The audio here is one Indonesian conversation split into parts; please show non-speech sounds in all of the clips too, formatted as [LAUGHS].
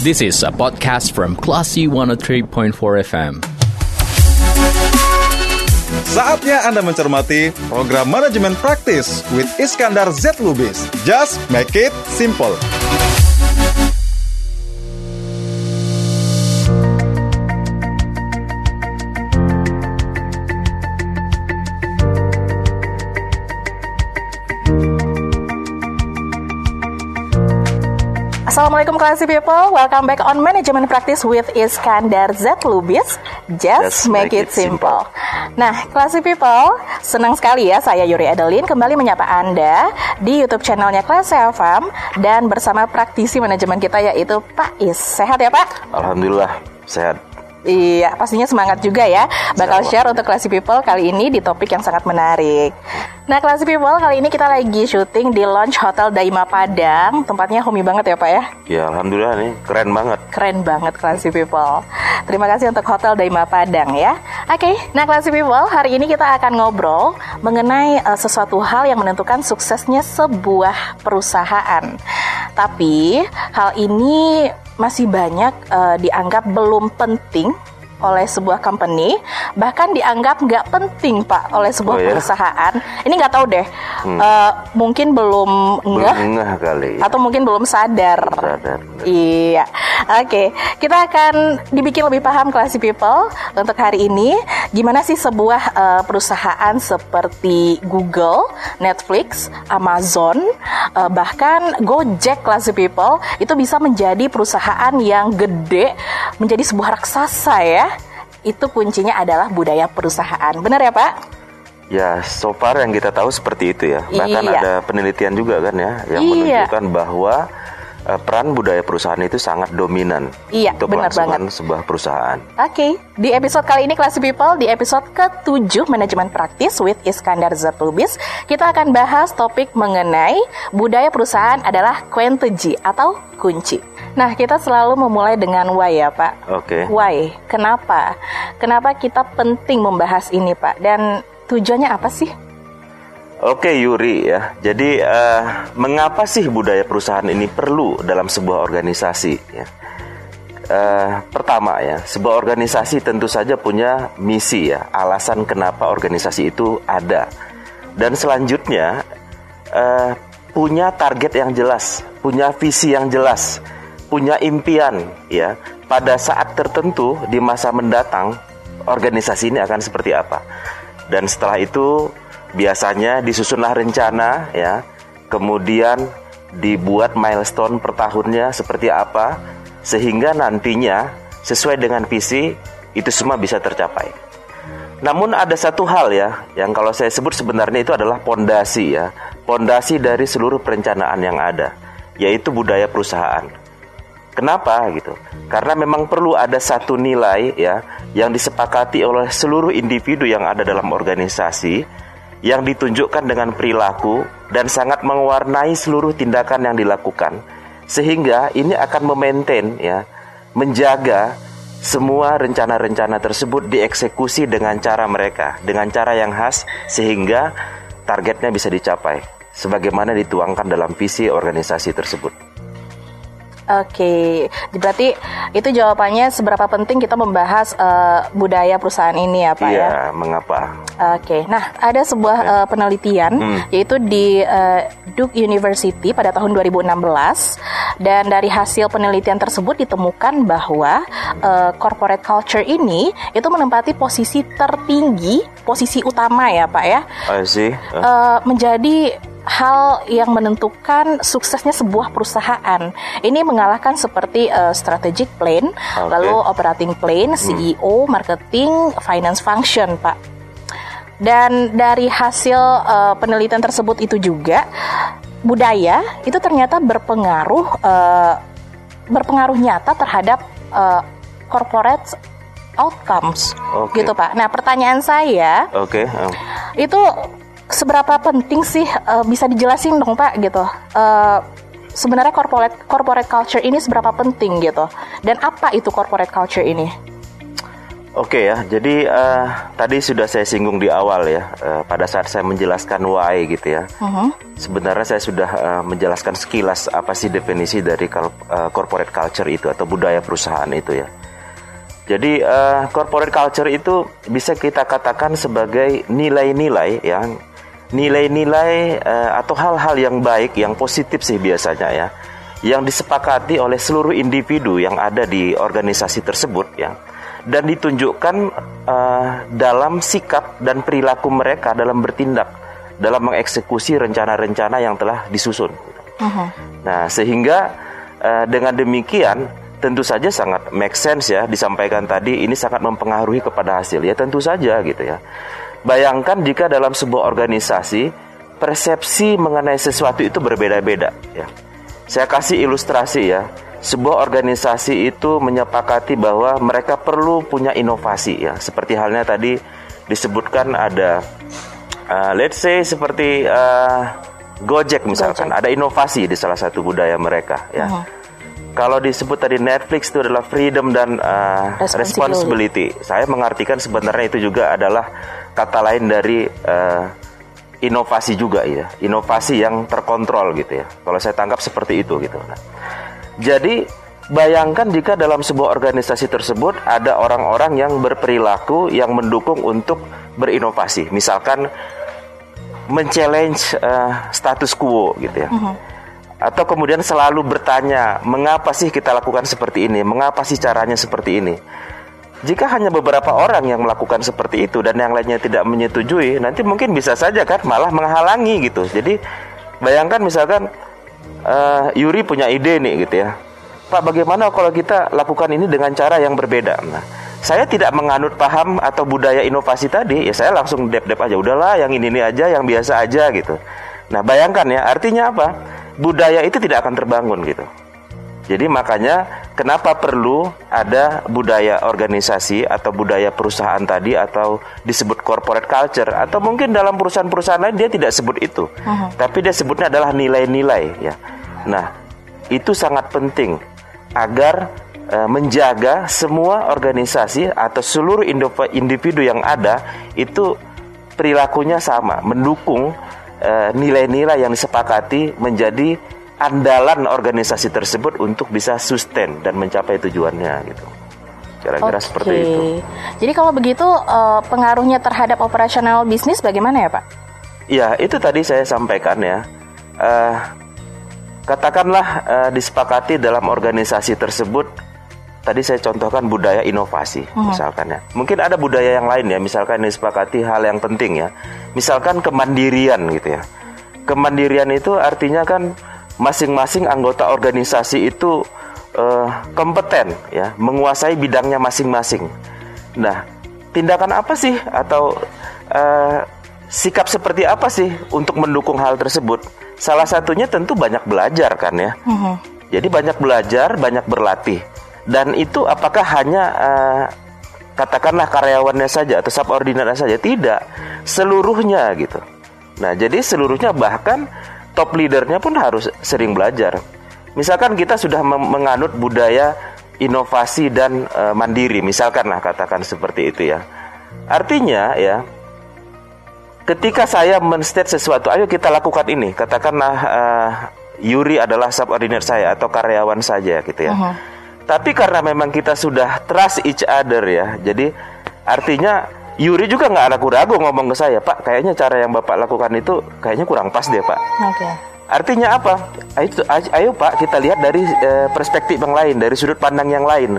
This is a podcast from Classy 103.4 FM. Saatnya Anda mencermati program manajemen praktis with Iskandar Z Lubis. Just make it simple. Assalamualaikum classy people, welcome back on Management Practice with Iskandar Z Lubis. Just, make, it simple. Nah, classy people, senang sekali ya saya Yuri Adeline kembali menyapa Anda di YouTube channelnya Classy FM dan bersama praktisi manajemen kita yaitu Pak Is. Sehat ya Pak? Alhamdulillah sehat. Iya, pastinya semangat juga ya. Bakal share untuk Classy People kali ini di topik yang sangat menarik. Nah, Classy People kali ini kita lagi syuting di Launch Hotel Daima Padang. Tempatnya homey banget ya, Pak ya? Ya, alhamdulillah nih keren banget. Keren banget Classy People. Terima kasih untuk Hotel Daima Padang ya. Oke, nah Classy People, hari ini kita akan ngobrol mengenai uh, sesuatu hal yang menentukan suksesnya sebuah perusahaan. Tapi hal ini masih banyak uh, dianggap belum penting oleh sebuah company, bahkan dianggap nggak penting pak oleh sebuah Oh, ya? perusahaan. Ini nggak tahu deh, Hmm. uh, mungkin belum Belum ngeh kali. ya. atau mungkin belum sadar. Sadar. Iya, oke. Kita akan dibikin lebih paham classy people untuk hari ini. Gimana sih sebuah uh, perusahaan seperti Google, Netflix, Amazon, uh, bahkan Gojek classy people itu bisa menjadi perusahaan yang gede, menjadi sebuah raksasa ya. Itu kuncinya adalah budaya perusahaan. Benar ya Pak? Ya, so far yang kita tahu seperti itu ya. Bahkan Iya. ada penelitian juga kan ya yang Iya. menunjukkan bahwa eh, peran budaya perusahaan itu sangat dominan Iya, untuk benar kelangsungan sebuah perusahaan. Oke, di episode kali ini Classy People, di episode ke-7 Manajemen Praktis with Iskandar Zatubis, kita akan bahas topik mengenai budaya perusahaan adalah Quenteji atau kunci. Nah, kita selalu memulai dengan why ya, Pak. Oke. Why? Kenapa? Kenapa kita penting membahas ini, Pak? Dan tujuannya apa sih? Oke Yuri ya. Jadi eh, mengapa sih budaya perusahaan ini perlu dalam sebuah organisasi ya? Eh, pertama ya, sebuah organisasi tentu saja punya misi ya, alasan kenapa organisasi itu ada. Dan selanjutnya eh, punya target yang jelas, punya visi yang jelas, punya impian ya. Pada saat tertentu di masa mendatang organisasi ini akan seperti apa. Dan setelah itu biasanya disusunlah rencana ya. Kemudian dibuat milestone per tahunnya seperti apa sehingga nantinya sesuai dengan visi itu semua bisa tercapai. Namun ada satu hal ya yang kalau saya sebut sebenarnya itu adalah pondasi ya, pondasi dari seluruh perencanaan yang ada, yaitu budaya perusahaan. Kenapa gitu? Karena memang perlu ada satu nilai ya yang disepakati oleh seluruh individu yang ada dalam organisasi yang ditunjukkan dengan perilaku dan sangat mewarnai seluruh tindakan yang dilakukan sehingga ini akan memaintain ya menjaga semua rencana-rencana tersebut dieksekusi dengan cara mereka dengan cara yang khas sehingga targetnya bisa dicapai sebagaimana dituangkan dalam visi organisasi tersebut. Oke, berarti itu jawabannya seberapa penting kita membahas eh, budaya perusahaan ini ya, Pak ya? Iya, mengapa? Oke, nah ada sebuah eh, penelitian Hmm. yaitu di eh, Duke University pada tahun 2016 dan dari hasil penelitian tersebut ditemukan bahwa eh, corporate culture ini itu menempati posisi tertinggi, posisi utama ya Pak ya, see. Eh, eh, menjadi hal yang menentukan suksesnya sebuah perusahaan. Ini mengalahkan seperti eh, strategic plan, lalu operating plan, CEO, marketing, finance function, Pak. Dan dari hasil eh, penelitian tersebut itu juga budaya itu ternyata berpengaruh eh, berpengaruh nyata terhadap eh, corporate outcomes, Oke. gitu Pak. Nah pertanyaan saya Oke. eh. itu seberapa penting sih eh, bisa dijelasin dong Pak gitu? Eh, sebenarnya corporate corporate culture ini seberapa penting gitu? Dan apa itu corporate culture ini? Oke ya, jadi uh, tadi sudah saya singgung di awal ya, uh, pada saat saya menjelaskan why gitu ya. Uh-huh. Sebenarnya saya sudah uh, menjelaskan sekilas apa sih definisi dari uh, corporate culture itu atau budaya perusahaan itu ya. Jadi uh, corporate culture itu bisa kita katakan sebagai nilai-nilai yang nilai-nilai uh, atau hal-hal yang baik, yang positif sih biasanya ya, yang disepakati oleh seluruh individu yang ada di organisasi tersebut ya dan ditunjukkan uh, dalam sikap dan perilaku mereka dalam bertindak dalam mengeksekusi rencana-rencana yang telah disusun. Uh-huh. Nah, sehingga uh, dengan demikian tentu saja sangat make sense ya disampaikan tadi ini sangat mempengaruhi kepada hasil ya tentu saja gitu ya. Bayangkan jika dalam sebuah organisasi persepsi mengenai sesuatu itu berbeda-beda ya. Saya kasih ilustrasi ya sebuah organisasi itu menyepakati bahwa mereka perlu punya inovasi ya seperti halnya tadi disebutkan ada uh, let's say seperti uh, Gojek misalkan Gojek. ada inovasi di salah satu budaya mereka ya uh-huh. kalau disebut tadi Netflix itu adalah freedom dan uh, responsibility. saya mengartikan sebenarnya itu juga adalah kata lain dari uh, inovasi juga ya inovasi yang terkontrol gitu ya kalau saya tangkap seperti itu gitu nah jadi bayangkan jika dalam sebuah organisasi tersebut ada orang-orang yang berperilaku yang mendukung untuk berinovasi, misalkan men-challenge uh, status quo gitu ya. Uh -huh. Atau kemudian selalu bertanya, mengapa sih kita lakukan seperti ini? Mengapa sih caranya seperti ini? Jika hanya beberapa orang yang melakukan seperti itu dan yang lainnya tidak menyetujui, nanti mungkin bisa saja kan malah menghalangi gitu. Jadi bayangkan misalkan uh, Yuri punya ide nih gitu ya. Pak, bagaimana kalau kita lakukan ini dengan cara yang berbeda? Nah, saya tidak menganut paham atau budaya inovasi tadi, ya saya langsung dep-dep aja. Udahlah, yang ini ini aja, yang biasa aja gitu. Nah, bayangkan ya, artinya apa? Budaya itu tidak akan terbangun gitu. Jadi makanya kenapa perlu ada budaya organisasi atau budaya perusahaan tadi atau disebut corporate culture atau mungkin dalam perusahaan-perusahaan lain dia tidak sebut itu. Uh -huh. Tapi dia sebutnya adalah nilai-nilai ya. Nah, itu sangat penting agar uh, menjaga semua organisasi atau seluruh individu yang ada itu perilakunya sama, mendukung uh, nilai-nilai yang disepakati menjadi andalan organisasi tersebut untuk bisa sustain dan mencapai tujuannya gitu. Kira-kira okay. seperti itu. Jadi kalau begitu uh, pengaruhnya terhadap operasional bisnis bagaimana ya Pak? Ya itu tadi saya sampaikan ya. Uh, katakanlah uh, disepakati dalam organisasi tersebut tadi saya contohkan budaya inovasi uh-huh. misalkan ya mungkin ada budaya yang lain ya misalkan disepakati hal yang penting ya misalkan kemandirian gitu ya kemandirian itu artinya kan masing-masing anggota organisasi itu uh, kompeten ya menguasai bidangnya masing-masing nah tindakan apa sih atau uh, sikap seperti apa sih untuk mendukung hal tersebut Salah satunya tentu banyak belajar kan ya. Uh-huh. Jadi banyak belajar, banyak berlatih. Dan itu apakah hanya uh, katakanlah karyawannya saja atau subordinatnya saja? Tidak, seluruhnya gitu. Nah, jadi seluruhnya bahkan top leadernya pun harus sering belajar. Misalkan kita sudah menganut budaya inovasi dan uh, mandiri, misalkanlah katakan seperti itu ya. Artinya ya, ketika saya menstate sesuatu, ayo kita lakukan ini. Katakanlah uh, Yuri adalah subordinate saya atau karyawan saja gitu ya. Uh -huh. Tapi karena memang kita sudah trust each other ya, jadi artinya Yuri juga nggak ragu-ragu ngomong ke saya, Pak, kayaknya cara yang Bapak lakukan itu kayaknya kurang pas deh, Pak. Okay. Artinya apa? Ayo, ayo Pak, kita lihat dari uh, perspektif yang lain, dari sudut pandang yang lain.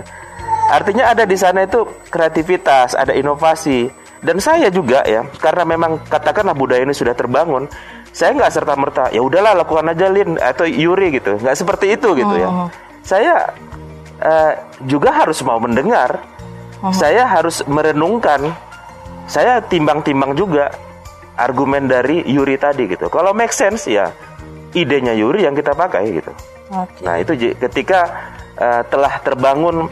Artinya ada di sana itu kreativitas, ada inovasi dan saya juga ya karena memang katakanlah budaya ini sudah terbangun saya nggak serta merta ya udahlah lakukan aja Lin atau Yuri gitu nggak seperti itu gitu ya oh. saya uh, juga harus mau mendengar oh. saya harus merenungkan saya timbang-timbang juga argumen dari Yuri tadi gitu kalau make sense ya idenya Yuri yang kita pakai gitu okay. nah itu ketika uh, telah terbangun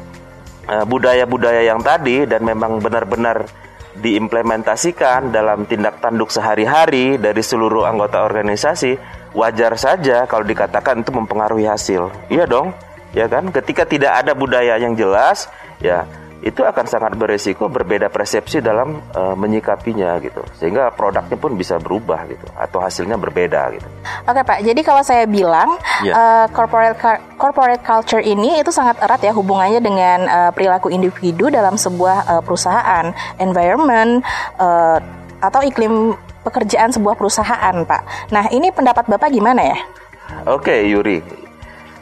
eh, budaya-budaya uh, yang tadi dan memang benar-benar diimplementasikan dalam tindak tanduk sehari-hari dari seluruh anggota organisasi, wajar saja kalau dikatakan itu mempengaruhi hasil. Iya dong, ya kan? Ketika tidak ada budaya yang jelas, ya itu akan sangat beresiko berbeda persepsi dalam uh, menyikapinya gitu sehingga produknya pun bisa berubah gitu atau hasilnya berbeda gitu. Oke Pak, jadi kalau saya bilang yeah. Ya. uh, corporate corporate culture ini itu sangat erat ya hubungannya dengan uh, perilaku individu dalam sebuah uh, perusahaan, environment uh, atau iklim pekerjaan sebuah perusahaan Pak. Nah ini pendapat Bapak gimana ya? Oke okay, Yuri,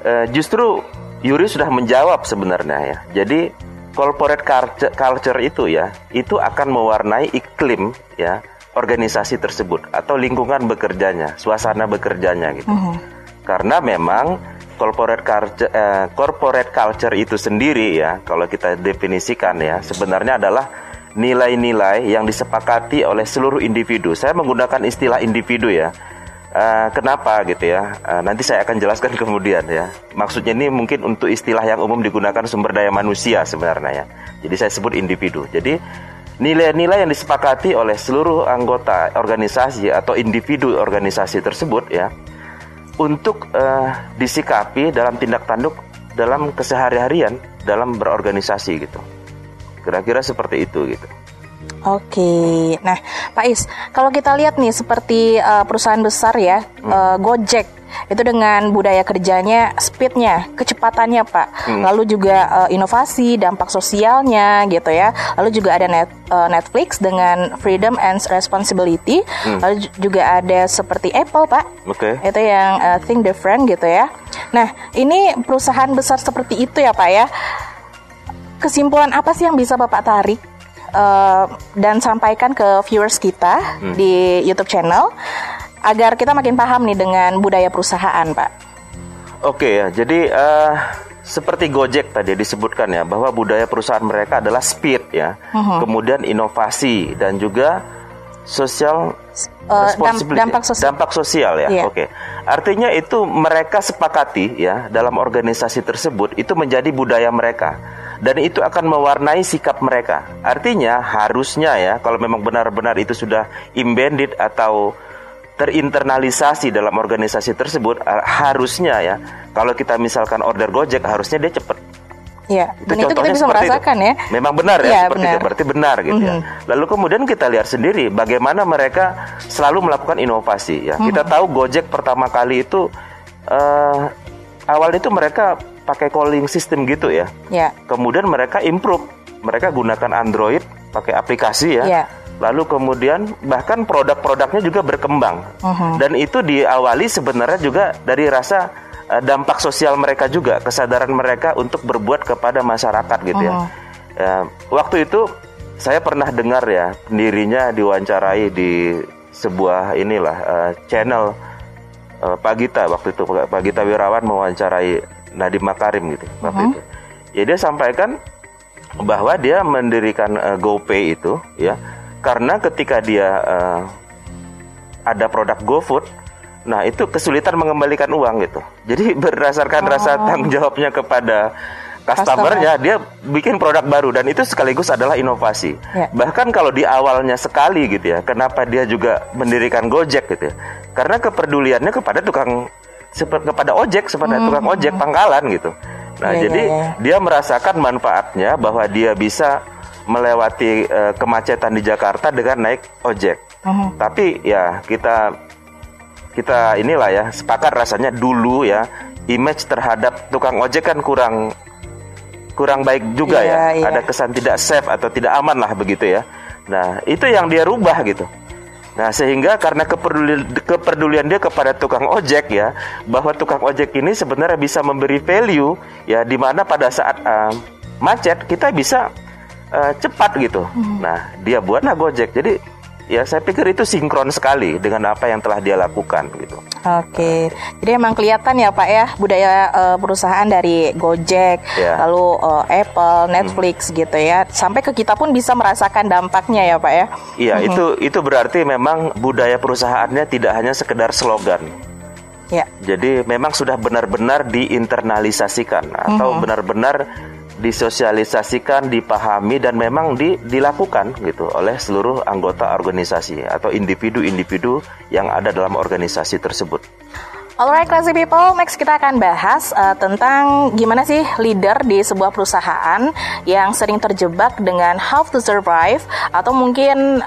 uh, justru Yuri sudah menjawab sebenarnya ya. Jadi corporate culture itu ya, itu akan mewarnai iklim ya organisasi tersebut atau lingkungan bekerjanya, suasana bekerjanya gitu. Uh -huh. Karena memang corporate culture, eh, corporate culture itu sendiri ya, kalau kita definisikan ya, sebenarnya adalah nilai-nilai yang disepakati oleh seluruh individu. Saya menggunakan istilah individu ya Uh, kenapa gitu ya? Uh, nanti saya akan jelaskan [LAUGHS] kemudian ya. Maksudnya ini mungkin untuk istilah yang umum digunakan sumber daya manusia sebenarnya ya. Jadi saya sebut individu. Jadi nilai-nilai yang disepakati oleh seluruh anggota organisasi atau individu organisasi tersebut ya untuk uh, disikapi dalam tindak tanduk dalam kesehari-harian dalam berorganisasi gitu. Kira-kira seperti itu gitu. Oke, nah Pak Is, kalau kita lihat nih seperti uh, perusahaan besar ya, hmm. uh, Gojek itu dengan budaya kerjanya, speednya, kecepatannya Pak, hmm. lalu juga uh, inovasi, dampak sosialnya gitu ya, lalu juga ada net, uh, Netflix dengan freedom and responsibility, hmm. lalu juga ada seperti Apple Pak, okay. itu yang uh, think different gitu ya. Nah ini perusahaan besar seperti itu ya Pak ya. Kesimpulan apa sih yang bisa Bapak tarik uh, dan sampaikan ke viewers kita hmm. di YouTube channel agar kita makin paham nih dengan budaya perusahaan, Pak. Oke ya, jadi uh, seperti Gojek tadi disebutkan ya bahwa budaya perusahaan mereka adalah speed ya, uh-huh. kemudian inovasi dan juga sosial uh, dampak sosial. Dampak sosial ya. Yeah. Oke. Okay. Artinya itu mereka sepakati ya dalam organisasi tersebut itu menjadi budaya mereka dan itu akan mewarnai sikap mereka. Artinya harusnya ya kalau memang benar-benar itu sudah embedded atau terinternalisasi dalam organisasi tersebut harusnya ya kalau kita misalkan order Gojek harusnya dia cepat. Ya, itu dan itu kita bisa merasakan itu. ya. Memang benar ya, ya seperti benar. itu. Berarti benar gitu mm -hmm. ya. Lalu kemudian kita lihat sendiri bagaimana mereka selalu melakukan inovasi ya. Mm -hmm. Kita tahu Gojek pertama kali itu uh, awal itu mereka pakai calling system gitu ya. Yeah. Kemudian mereka improve, mereka gunakan Android pakai aplikasi ya. Yeah. Lalu kemudian bahkan produk-produknya juga berkembang. Uh -huh. Dan itu diawali sebenarnya juga dari rasa dampak sosial mereka juga, kesadaran mereka untuk berbuat kepada masyarakat gitu uh -huh. ya. Uh, waktu itu saya pernah dengar ya pendirinya diwawancarai di sebuah inilah uh, channel uh, Pak Gita waktu itu Pak Gita Wirawan mewawancarai Nadiem Makarim gitu waktu uh-huh. itu. Ya dia sampaikan bahwa dia mendirikan uh, GoPay itu ya karena ketika dia uh, ada produk GoFood Nah, itu kesulitan mengembalikan uang gitu. Jadi [LAUGHS] berdasarkan oh. rasa tanggung jawabnya kepada customernya, Customer. dia bikin produk baru dan itu sekaligus adalah inovasi. Ya. Bahkan kalau di awalnya sekali gitu ya, kenapa dia juga mendirikan Gojek gitu ya? Karena kepeduliannya kepada tukang kepada ojek seperti hmm. tukang ojek pangkalan gitu. Nah, yeah, jadi yeah, yeah. dia merasakan manfaatnya bahwa dia bisa melewati uh, kemacetan di Jakarta dengan naik ojek. Uh-huh. Tapi ya kita kita inilah ya sepakat rasanya dulu ya image terhadap tukang ojek kan kurang kurang baik juga yeah, ya. Yeah. Ada kesan tidak safe atau tidak aman lah begitu ya. Nah, itu yang dia rubah gitu. Nah, sehingga karena kepedulian, kepedulian dia kepada tukang ojek ya, bahwa tukang ojek ini sebenarnya bisa memberi value ya di mana pada saat uh, macet kita bisa uh, cepat gitu. Hmm. Nah, dia buatlah Gojek. Jadi ya saya pikir itu sinkron sekali dengan apa yang telah dia lakukan gitu. Oke, jadi emang kelihatan ya Pak ya budaya uh, perusahaan dari Gojek, yeah. lalu uh, Apple, Netflix hmm. gitu ya, sampai ke kita pun bisa merasakan dampaknya ya Pak ya. Iya, hmm. itu itu berarti memang budaya perusahaannya tidak hanya sekedar slogan. Ya. Jadi memang sudah benar-benar diinternalisasikan atau hmm. Disosialisasikan, dipahami dan memang di, dilakukan gitu oleh seluruh anggota organisasi atau individu-individu yang ada dalam organisasi tersebut. Alright, classy people, next kita akan bahas uh, tentang gimana sih leader di sebuah perusahaan yang sering terjebak dengan how to survive atau mungkin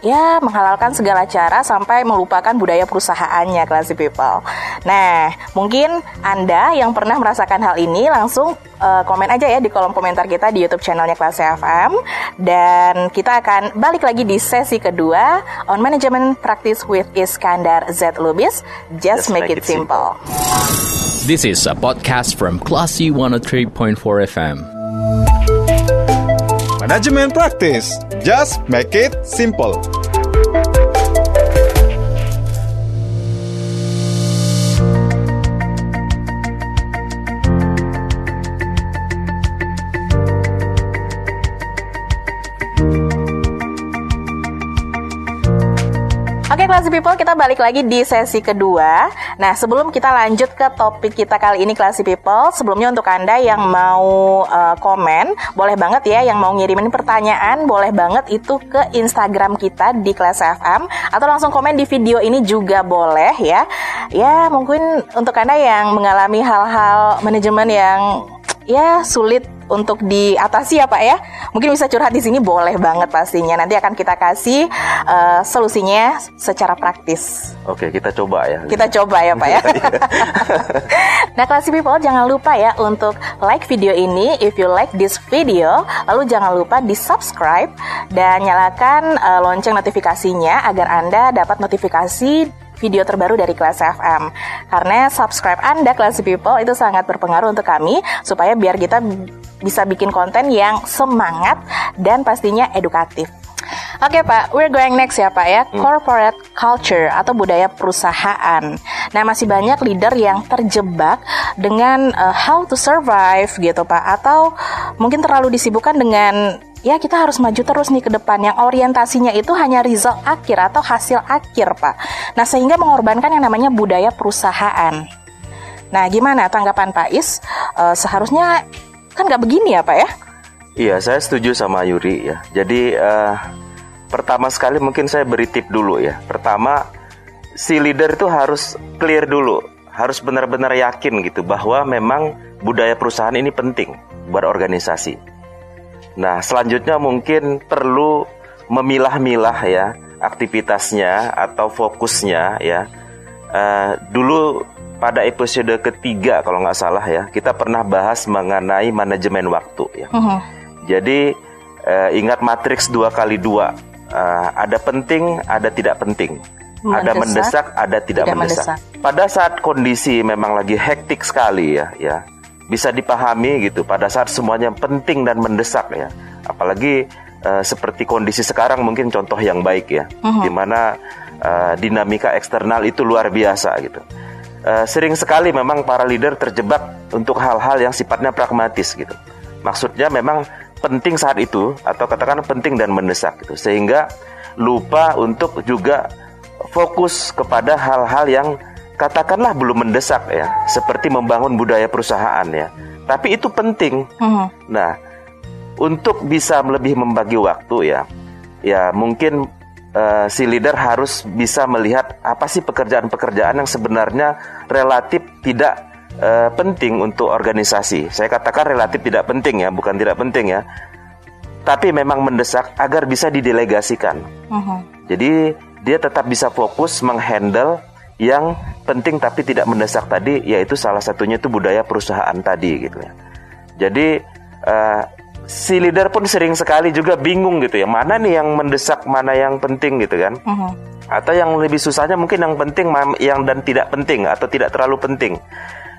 ya menghalalkan segala cara sampai melupakan budaya perusahaannya classy people. Nah, mungkin Anda yang pernah merasakan hal ini langsung uh, komen aja ya di kolom komentar kita di YouTube channelnya Classy FM dan kita akan balik lagi di sesi kedua on Management Practice with Iskandar Z Lubis. Just, Just make, make it, it simple. simple. This is a podcast from Classy 103.4 FM. Management Practice. Just make it simple. Classy People, kita balik lagi di sesi kedua. Nah, sebelum kita lanjut ke topik kita kali ini Classy People, sebelumnya untuk Anda yang mau uh, komen, boleh banget ya yang mau ngirimin pertanyaan, boleh banget itu ke Instagram kita di Classy FM atau langsung komen di video ini juga boleh ya. Ya, mungkin untuk Anda yang mengalami hal-hal manajemen yang ya sulit untuk diatasi ya Pak ya. Mungkin bisa curhat di sini boleh banget pastinya. Nanti akan kita kasih uh, solusinya secara praktis. Oke, kita coba ya. Kita coba ya Pak ya. [LAUGHS] [LAUGHS] nah, classy people jangan lupa ya untuk like video ini if you like this video. Lalu jangan lupa di subscribe dan nyalakan uh, lonceng notifikasinya agar Anda dapat notifikasi video terbaru dari Kelas FM. Karena subscribe Anda Kelas People itu sangat berpengaruh untuk kami supaya biar kita bisa bikin konten yang semangat dan pastinya edukatif. Oke okay, Pak, we're going next ya Pak ya, hmm. corporate culture atau budaya perusahaan. Nah masih banyak leader yang terjebak dengan uh, how to survive gitu Pak, atau mungkin terlalu disibukkan dengan ya kita harus maju terus nih ke depan yang orientasinya itu hanya result akhir atau hasil akhir Pak. Nah sehingga mengorbankan yang namanya budaya perusahaan. Nah gimana tanggapan Pak Is? Uh, seharusnya kan nggak begini ya Pak ya? Iya saya setuju sama Yuri ya. Jadi uh, pertama sekali mungkin saya beri tip dulu ya. Pertama si leader itu harus clear dulu, harus benar-benar yakin gitu bahwa memang budaya perusahaan ini penting buat organisasi Nah, selanjutnya mungkin perlu memilah-milah ya aktivitasnya atau fokusnya ya. Uh, dulu pada episode ketiga kalau nggak salah ya kita pernah bahas mengenai manajemen waktu ya. Uh -huh. Jadi uh, ingat matriks dua kali dua. Uh, ada penting, ada tidak penting. Mendesak, ada mendesak, ada tidak, tidak mendesak. mendesak. Pada saat kondisi memang lagi hektik sekali ya, ya bisa dipahami gitu. Pada saat semuanya penting dan mendesak ya. Apalagi uh, seperti kondisi sekarang mungkin contoh yang baik ya. Uh-huh. di mana uh, dinamika eksternal itu luar biasa gitu. Uh, sering sekali memang para leader terjebak untuk hal-hal yang sifatnya pragmatis gitu. Maksudnya memang penting saat itu atau katakan penting dan mendesak gitu. Sehingga lupa untuk juga fokus kepada hal-hal yang katakanlah belum mendesak ya, seperti membangun budaya perusahaan ya. Tapi itu penting. Hmm. Nah, untuk bisa lebih membagi waktu ya, ya mungkin uh, si leader harus bisa melihat apa sih pekerjaan-pekerjaan yang sebenarnya relatif tidak uh, penting untuk organisasi. Saya katakan relatif tidak penting ya, bukan tidak penting ya. Tapi memang mendesak agar bisa didelegasikan. Uh Jadi dia tetap bisa fokus menghandle yang penting tapi tidak mendesak tadi yaitu salah satunya itu budaya perusahaan tadi gitu ya. Jadi uh, si leader pun sering sekali juga bingung gitu ya mana nih yang mendesak mana yang penting gitu kan. Uh -huh. Atau yang lebih susahnya mungkin yang penting yang dan tidak penting atau tidak terlalu penting.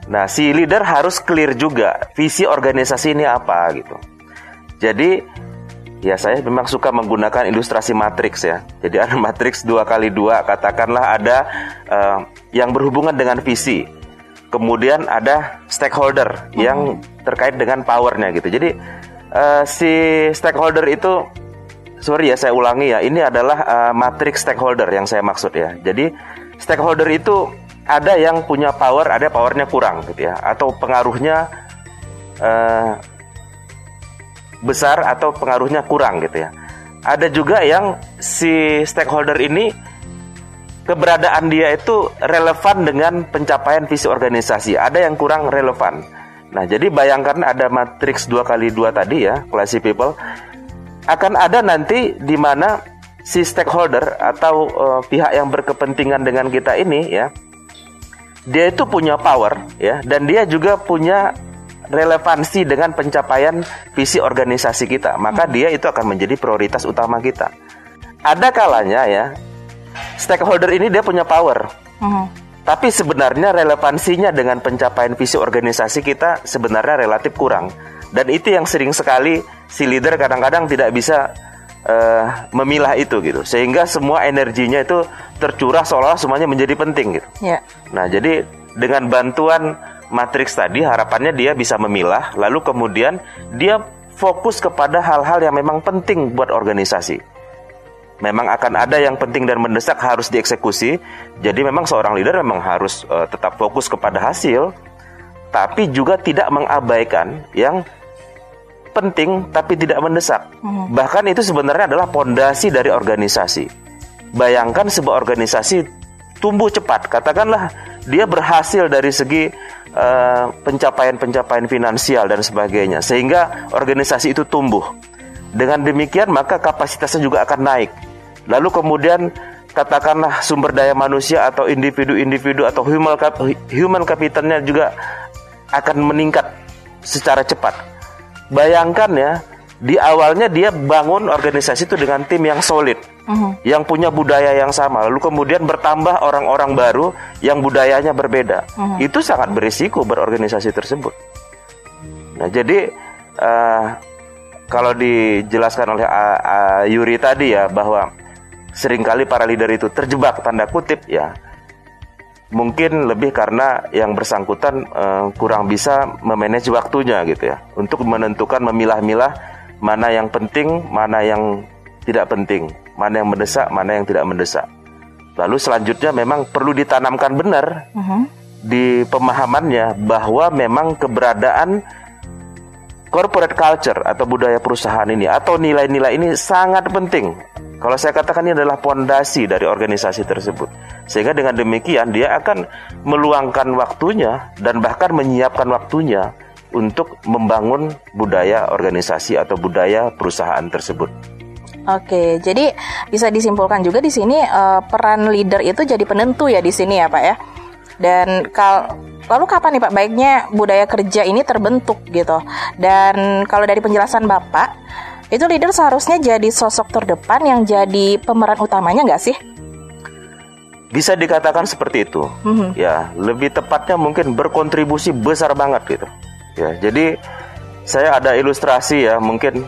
Nah, si leader harus clear juga visi organisasi ini apa gitu. Jadi Ya saya memang suka menggunakan ilustrasi matriks ya. Jadi ada [LAUGHS] matriks dua kali dua, katakanlah ada uh, yang berhubungan dengan visi. Kemudian ada stakeholder hmm. yang terkait dengan powernya gitu. Jadi uh, si stakeholder itu, sorry ya saya ulangi ya, ini adalah uh, matriks stakeholder yang saya maksud ya. Jadi stakeholder itu ada yang punya power, ada powernya kurang gitu ya, atau pengaruhnya uh, besar atau pengaruhnya kurang gitu ya. Ada juga yang si stakeholder ini keberadaan dia itu relevan dengan pencapaian visi organisasi. Ada yang kurang relevan. Nah, jadi bayangkan ada matriks 2 kali 2 tadi ya, classy people. Akan ada nanti di mana si stakeholder atau uh, pihak yang berkepentingan dengan kita ini ya, dia itu punya power ya dan dia juga punya relevansi dengan pencapaian visi organisasi kita. Maka hmm. dia itu akan menjadi prioritas utama kita. Ada kalanya ya, stakeholder ini dia punya power. Hmm tapi sebenarnya relevansinya dengan pencapaian visi organisasi kita sebenarnya relatif kurang. Dan itu yang sering sekali si leader kadang-kadang tidak bisa uh, memilah itu gitu. Sehingga semua energinya itu tercurah seolah-olah semuanya menjadi penting gitu. Ya. Nah, jadi dengan bantuan matriks tadi harapannya dia bisa memilah lalu kemudian dia fokus kepada hal-hal yang memang penting buat organisasi memang akan ada yang penting dan mendesak harus dieksekusi. Jadi memang seorang leader memang harus uh, tetap fokus kepada hasil, tapi juga tidak mengabaikan yang penting tapi tidak mendesak. Hmm. Bahkan itu sebenarnya adalah pondasi dari organisasi. Bayangkan sebuah organisasi tumbuh cepat, katakanlah dia berhasil dari segi uh, pencapaian-pencapaian finansial dan sebagainya, sehingga organisasi itu tumbuh. Dengan demikian maka kapasitasnya juga akan naik Lalu kemudian katakanlah sumber daya manusia atau individu-individu atau human human capitalnya juga akan meningkat secara cepat. Bayangkan ya, di awalnya dia bangun organisasi itu dengan tim yang solid, uh-huh. yang punya budaya yang sama. Lalu kemudian bertambah orang-orang baru yang budayanya berbeda. Uh-huh. Itu sangat berisiko berorganisasi tersebut. Nah, jadi uh, kalau dijelaskan oleh uh, uh, Yuri tadi ya bahwa sering kali para leader itu terjebak tanda kutip ya mungkin lebih karena yang bersangkutan uh, kurang bisa memanage waktunya gitu ya untuk menentukan memilah-milah mana yang penting mana yang tidak penting mana yang mendesak mana yang tidak mendesak lalu selanjutnya memang perlu ditanamkan benar uh -huh. di pemahamannya bahwa memang keberadaan corporate culture atau budaya perusahaan ini atau nilai-nilai ini sangat penting kalau saya katakan ini adalah pondasi dari organisasi tersebut. Sehingga dengan demikian dia akan meluangkan waktunya dan bahkan menyiapkan waktunya untuk membangun budaya organisasi atau budaya perusahaan tersebut. Oke, jadi bisa disimpulkan juga di sini uh, peran leader itu jadi penentu ya di sini ya, Pak ya. Dan kal lalu kapan nih Pak baiknya budaya kerja ini terbentuk gitu? Dan kalau dari penjelasan Bapak, itu leader seharusnya jadi sosok terdepan yang jadi pemeran utamanya nggak sih? Bisa dikatakan seperti itu. Mm-hmm. Ya, lebih tepatnya mungkin berkontribusi besar banget gitu. Ya, jadi saya ada ilustrasi ya, mungkin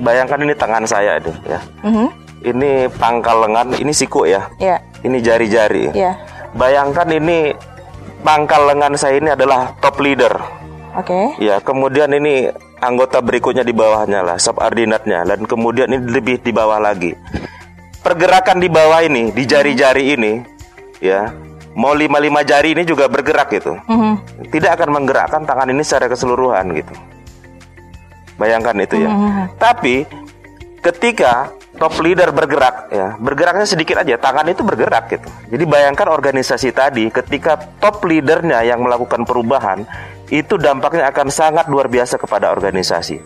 bayangkan ini tangan saya itu ya. Mm-hmm. Ini pangkal lengan, ini siku ya. Yeah. Ini jari-jari. Yeah. Bayangkan ini pangkal lengan saya ini adalah top leader. Oke. Okay. Ya, kemudian ini anggota berikutnya di bawahnya lah, subordinatnya, dan kemudian ini lebih di bawah lagi. Pergerakan di bawah ini, di jari-jari ini, ya, mau lima lima jari ini juga bergerak gitu. Mm-hmm. Tidak akan menggerakkan tangan ini secara keseluruhan gitu. Bayangkan itu ya. Mm-hmm. Tapi ketika top leader bergerak ya bergeraknya sedikit aja tangan itu bergerak gitu jadi bayangkan organisasi tadi ketika top leadernya yang melakukan perubahan itu dampaknya akan sangat luar biasa kepada organisasi.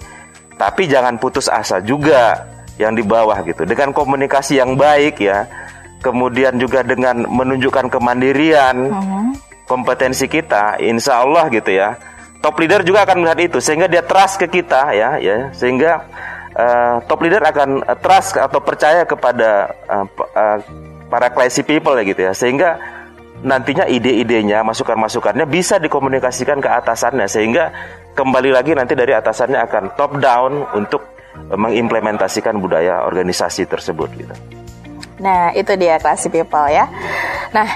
Tapi jangan putus asa juga yang di bawah gitu. Dengan komunikasi yang baik ya, kemudian juga dengan menunjukkan kemandirian, uh-huh. kompetensi kita, insya Allah gitu ya. Top leader juga akan melihat itu sehingga dia trust ke kita ya, ya sehingga uh, top leader akan trust atau percaya kepada uh, uh, para classy people ya gitu ya, sehingga nantinya ide-idenya, masukan-masukannya bisa dikomunikasikan ke atasannya sehingga kembali lagi nanti dari atasannya akan top down untuk mengimplementasikan budaya organisasi tersebut gitu. Nah, itu dia classy people ya. Nah,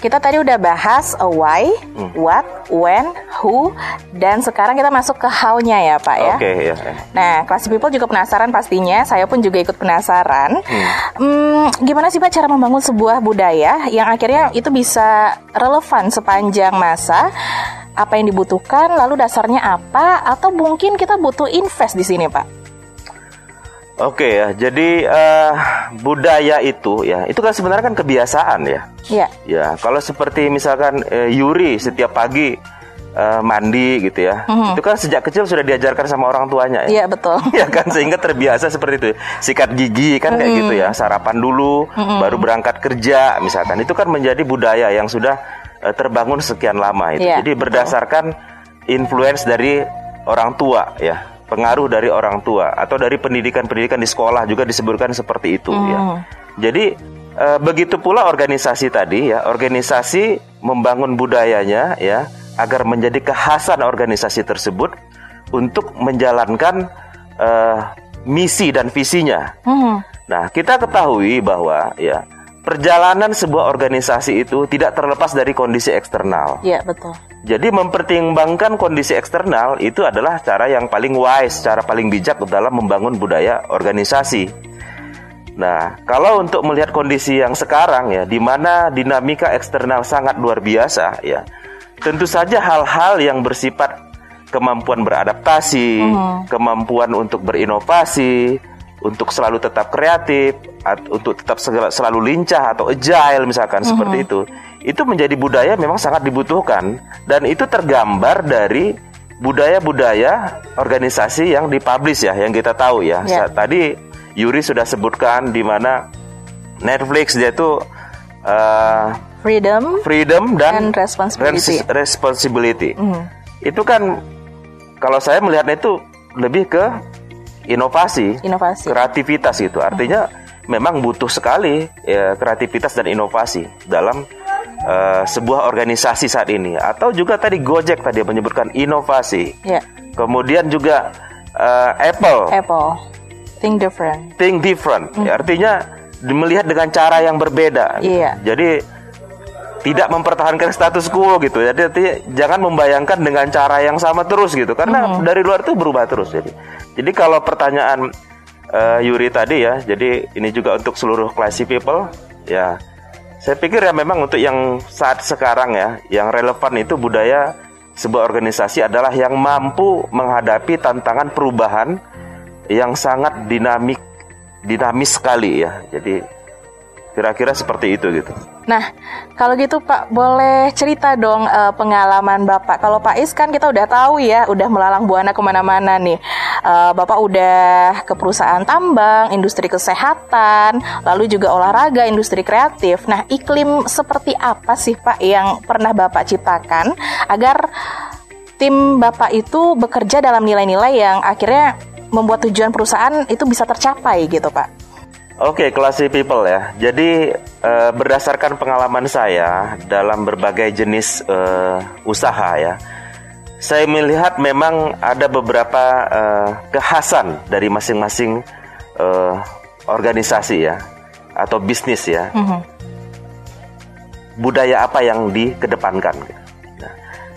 kita tadi udah bahas why, hmm. what, when, who, dan sekarang kita masuk ke how-nya ya Pak ya. Oke okay, ya. Nah, classy people juga penasaran pastinya, saya pun juga ikut penasaran. Hmm. Hmm, gimana sih Pak cara membangun sebuah budaya yang akhirnya itu bisa relevan sepanjang masa? Apa yang dibutuhkan, lalu dasarnya apa? Atau mungkin kita butuh invest di sini Pak? Oke ya, jadi uh, budaya itu ya, itu kan sebenarnya kan kebiasaan ya. Iya. Ya, kalau seperti misalkan uh, Yuri setiap pagi uh, mandi gitu ya, mm-hmm. itu kan sejak kecil sudah diajarkan sama orang tuanya ya. Iya betul. [LAUGHS] ya kan sehingga terbiasa seperti itu, sikat gigi kan mm-hmm. kayak gitu ya, sarapan dulu, mm-hmm. baru berangkat kerja misalkan, itu kan menjadi budaya yang sudah uh, terbangun sekian lama itu. Yeah, jadi berdasarkan betul. influence dari orang tua ya pengaruh dari orang tua atau dari pendidikan-pendidikan di sekolah juga disebutkan seperti itu ya. hmm. ya. Jadi e, begitu pula organisasi tadi ya, organisasi membangun budayanya ya agar menjadi kekhasan organisasi tersebut untuk menjalankan e, misi dan visinya. Hmm. Nah, kita ketahui bahwa ya perjalanan sebuah organisasi itu tidak terlepas dari kondisi eksternal. Iya, betul. Jadi mempertimbangkan kondisi eksternal itu adalah cara yang paling wise, cara paling bijak dalam membangun budaya organisasi. Nah, kalau untuk melihat kondisi yang sekarang ya, di mana dinamika eksternal sangat luar biasa ya, tentu saja hal-hal yang bersifat kemampuan beradaptasi, uh-huh. kemampuan untuk berinovasi, untuk selalu tetap kreatif, untuk tetap selalu lincah atau agile misalkan uh-huh. seperti itu itu menjadi budaya memang sangat dibutuhkan dan itu tergambar dari budaya-budaya organisasi yang dipublish ya yang kita tahu ya. Yeah. Tadi Yuri sudah sebutkan di mana Netflix dia itu uh, freedom, freedom dan, dan responsibility. responsibility. Mm. Itu kan kalau saya melihatnya itu lebih ke inovasi, inovasi. kreativitas itu. Artinya mm. memang butuh sekali ya, kreativitas dan inovasi dalam uh, sebuah organisasi saat ini atau juga tadi Gojek tadi menyebutkan inovasi. Yeah. Kemudian juga uh, Apple. Apple. Think different. Think different. Mm. Ya, artinya melihat dengan cara yang berbeda. Yeah. Jadi tidak mempertahankan status quo gitu. Jadi artinya, jangan membayangkan dengan cara yang sama terus gitu. Karena mm. dari luar itu berubah terus. Jadi, jadi kalau pertanyaan uh, Yuri tadi ya, jadi ini juga untuk seluruh classy people ya saya pikir ya memang untuk yang saat sekarang ya, yang relevan itu budaya sebuah organisasi adalah yang mampu menghadapi tantangan perubahan yang sangat dinamik, dinamis sekali ya. Jadi Kira-kira seperti itu gitu. Nah, kalau gitu Pak, boleh cerita dong uh, pengalaman Bapak. Kalau Pak Is kan kita udah tahu ya, udah melalang buana ke mana-mana nih. Uh, Bapak udah ke perusahaan tambang, industri kesehatan, lalu juga olahraga, industri kreatif. Nah, iklim seperti apa sih Pak yang pernah Bapak ciptakan agar tim Bapak itu bekerja dalam nilai-nilai yang akhirnya membuat tujuan perusahaan itu bisa tercapai gitu Pak? Oke, okay, classy people ya. Jadi uh, berdasarkan pengalaman saya dalam berbagai jenis uh, usaha ya, saya melihat memang ada beberapa uh, kekhasan dari masing-masing uh, organisasi ya atau bisnis ya. Mm -hmm. Budaya apa yang dikedepankan? Gitu.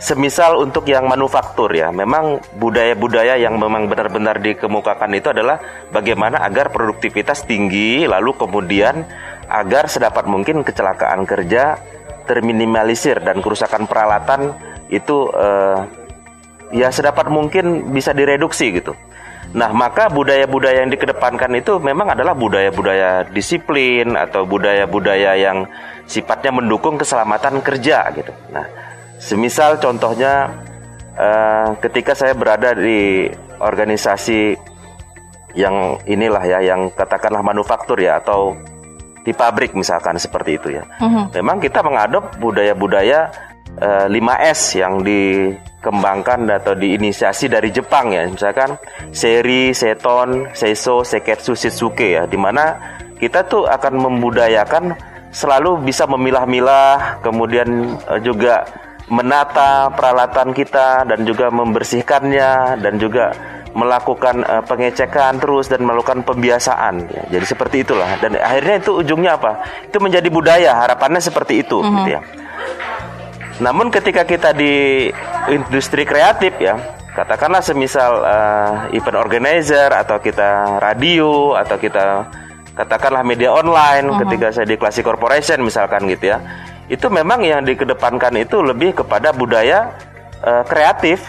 Semisal untuk yang manufaktur ya, memang budaya-budaya yang memang benar-benar dikemukakan itu adalah bagaimana agar produktivitas tinggi, lalu kemudian agar sedapat mungkin kecelakaan kerja terminimalisir dan kerusakan peralatan itu eh, ya sedapat mungkin bisa direduksi gitu. Nah, maka budaya-budaya yang dikedepankan itu memang adalah budaya-budaya disiplin atau budaya-budaya yang sifatnya mendukung keselamatan kerja gitu. Nah, Semisal contohnya uh, ketika saya berada di organisasi yang inilah ya, yang katakanlah manufaktur ya atau di pabrik misalkan seperti itu ya. Uh-huh. Memang kita mengadop budaya-budaya uh, eh, 5S yang dikembangkan atau diinisiasi dari Jepang ya. Misalkan seri, seton, seiso, seketsu, shitsuke ya. Di mana kita tuh akan membudayakan selalu bisa memilah-milah, kemudian uh, juga menata peralatan kita dan juga membersihkannya dan juga melakukan uh, pengecekan terus dan melakukan pembiasaan ya. Jadi seperti itulah dan akhirnya itu ujungnya apa? Itu menjadi budaya, harapannya seperti itu mm -hmm. gitu ya. Namun ketika kita di industri kreatif ya, katakanlah semisal uh, event organizer atau kita radio atau kita katakanlah media online mm -hmm. ketika saya di Classic Corporation misalkan gitu ya itu memang yang dikedepankan itu lebih kepada budaya uh, kreatif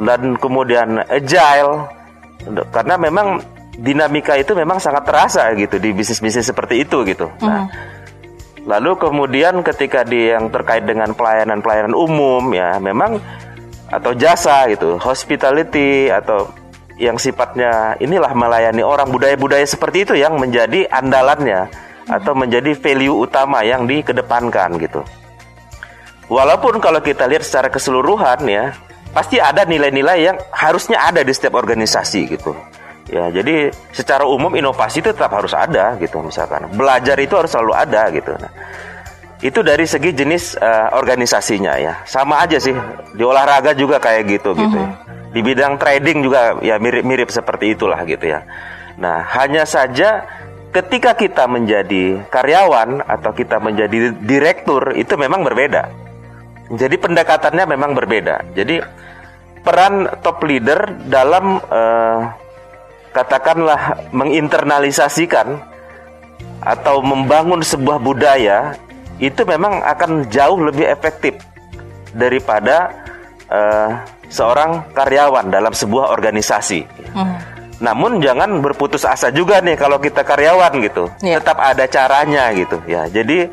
dan kemudian agile. Karena memang dinamika itu memang sangat terasa gitu di bisnis-bisnis seperti itu gitu. Nah, lalu kemudian ketika di yang terkait dengan pelayanan-pelayanan umum ya memang atau jasa gitu, hospitality atau yang sifatnya inilah melayani orang budaya-budaya seperti itu yang menjadi andalannya atau menjadi value utama yang dikedepankan gitu. Walaupun kalau kita lihat secara keseluruhan ya, pasti ada nilai-nilai yang harusnya ada di setiap organisasi gitu. Ya, jadi secara umum inovasi itu tetap harus ada gitu misalkan. Belajar itu harus selalu ada gitu. Nah, itu dari segi jenis uh, organisasinya ya. Sama aja sih di olahraga juga kayak gitu gitu. ya. Di bidang trading juga ya mirip-mirip seperti itulah gitu ya. Nah, hanya saja ketika kita menjadi karyawan atau kita menjadi direktur itu memang berbeda. Jadi pendekatannya memang berbeda. Jadi peran top leader dalam eh, katakanlah menginternalisasikan atau membangun sebuah budaya itu memang akan jauh lebih efektif daripada eh, seorang karyawan dalam sebuah organisasi. Namun jangan berputus asa juga nih kalau kita karyawan gitu. Iya. Tetap ada caranya gitu ya. Jadi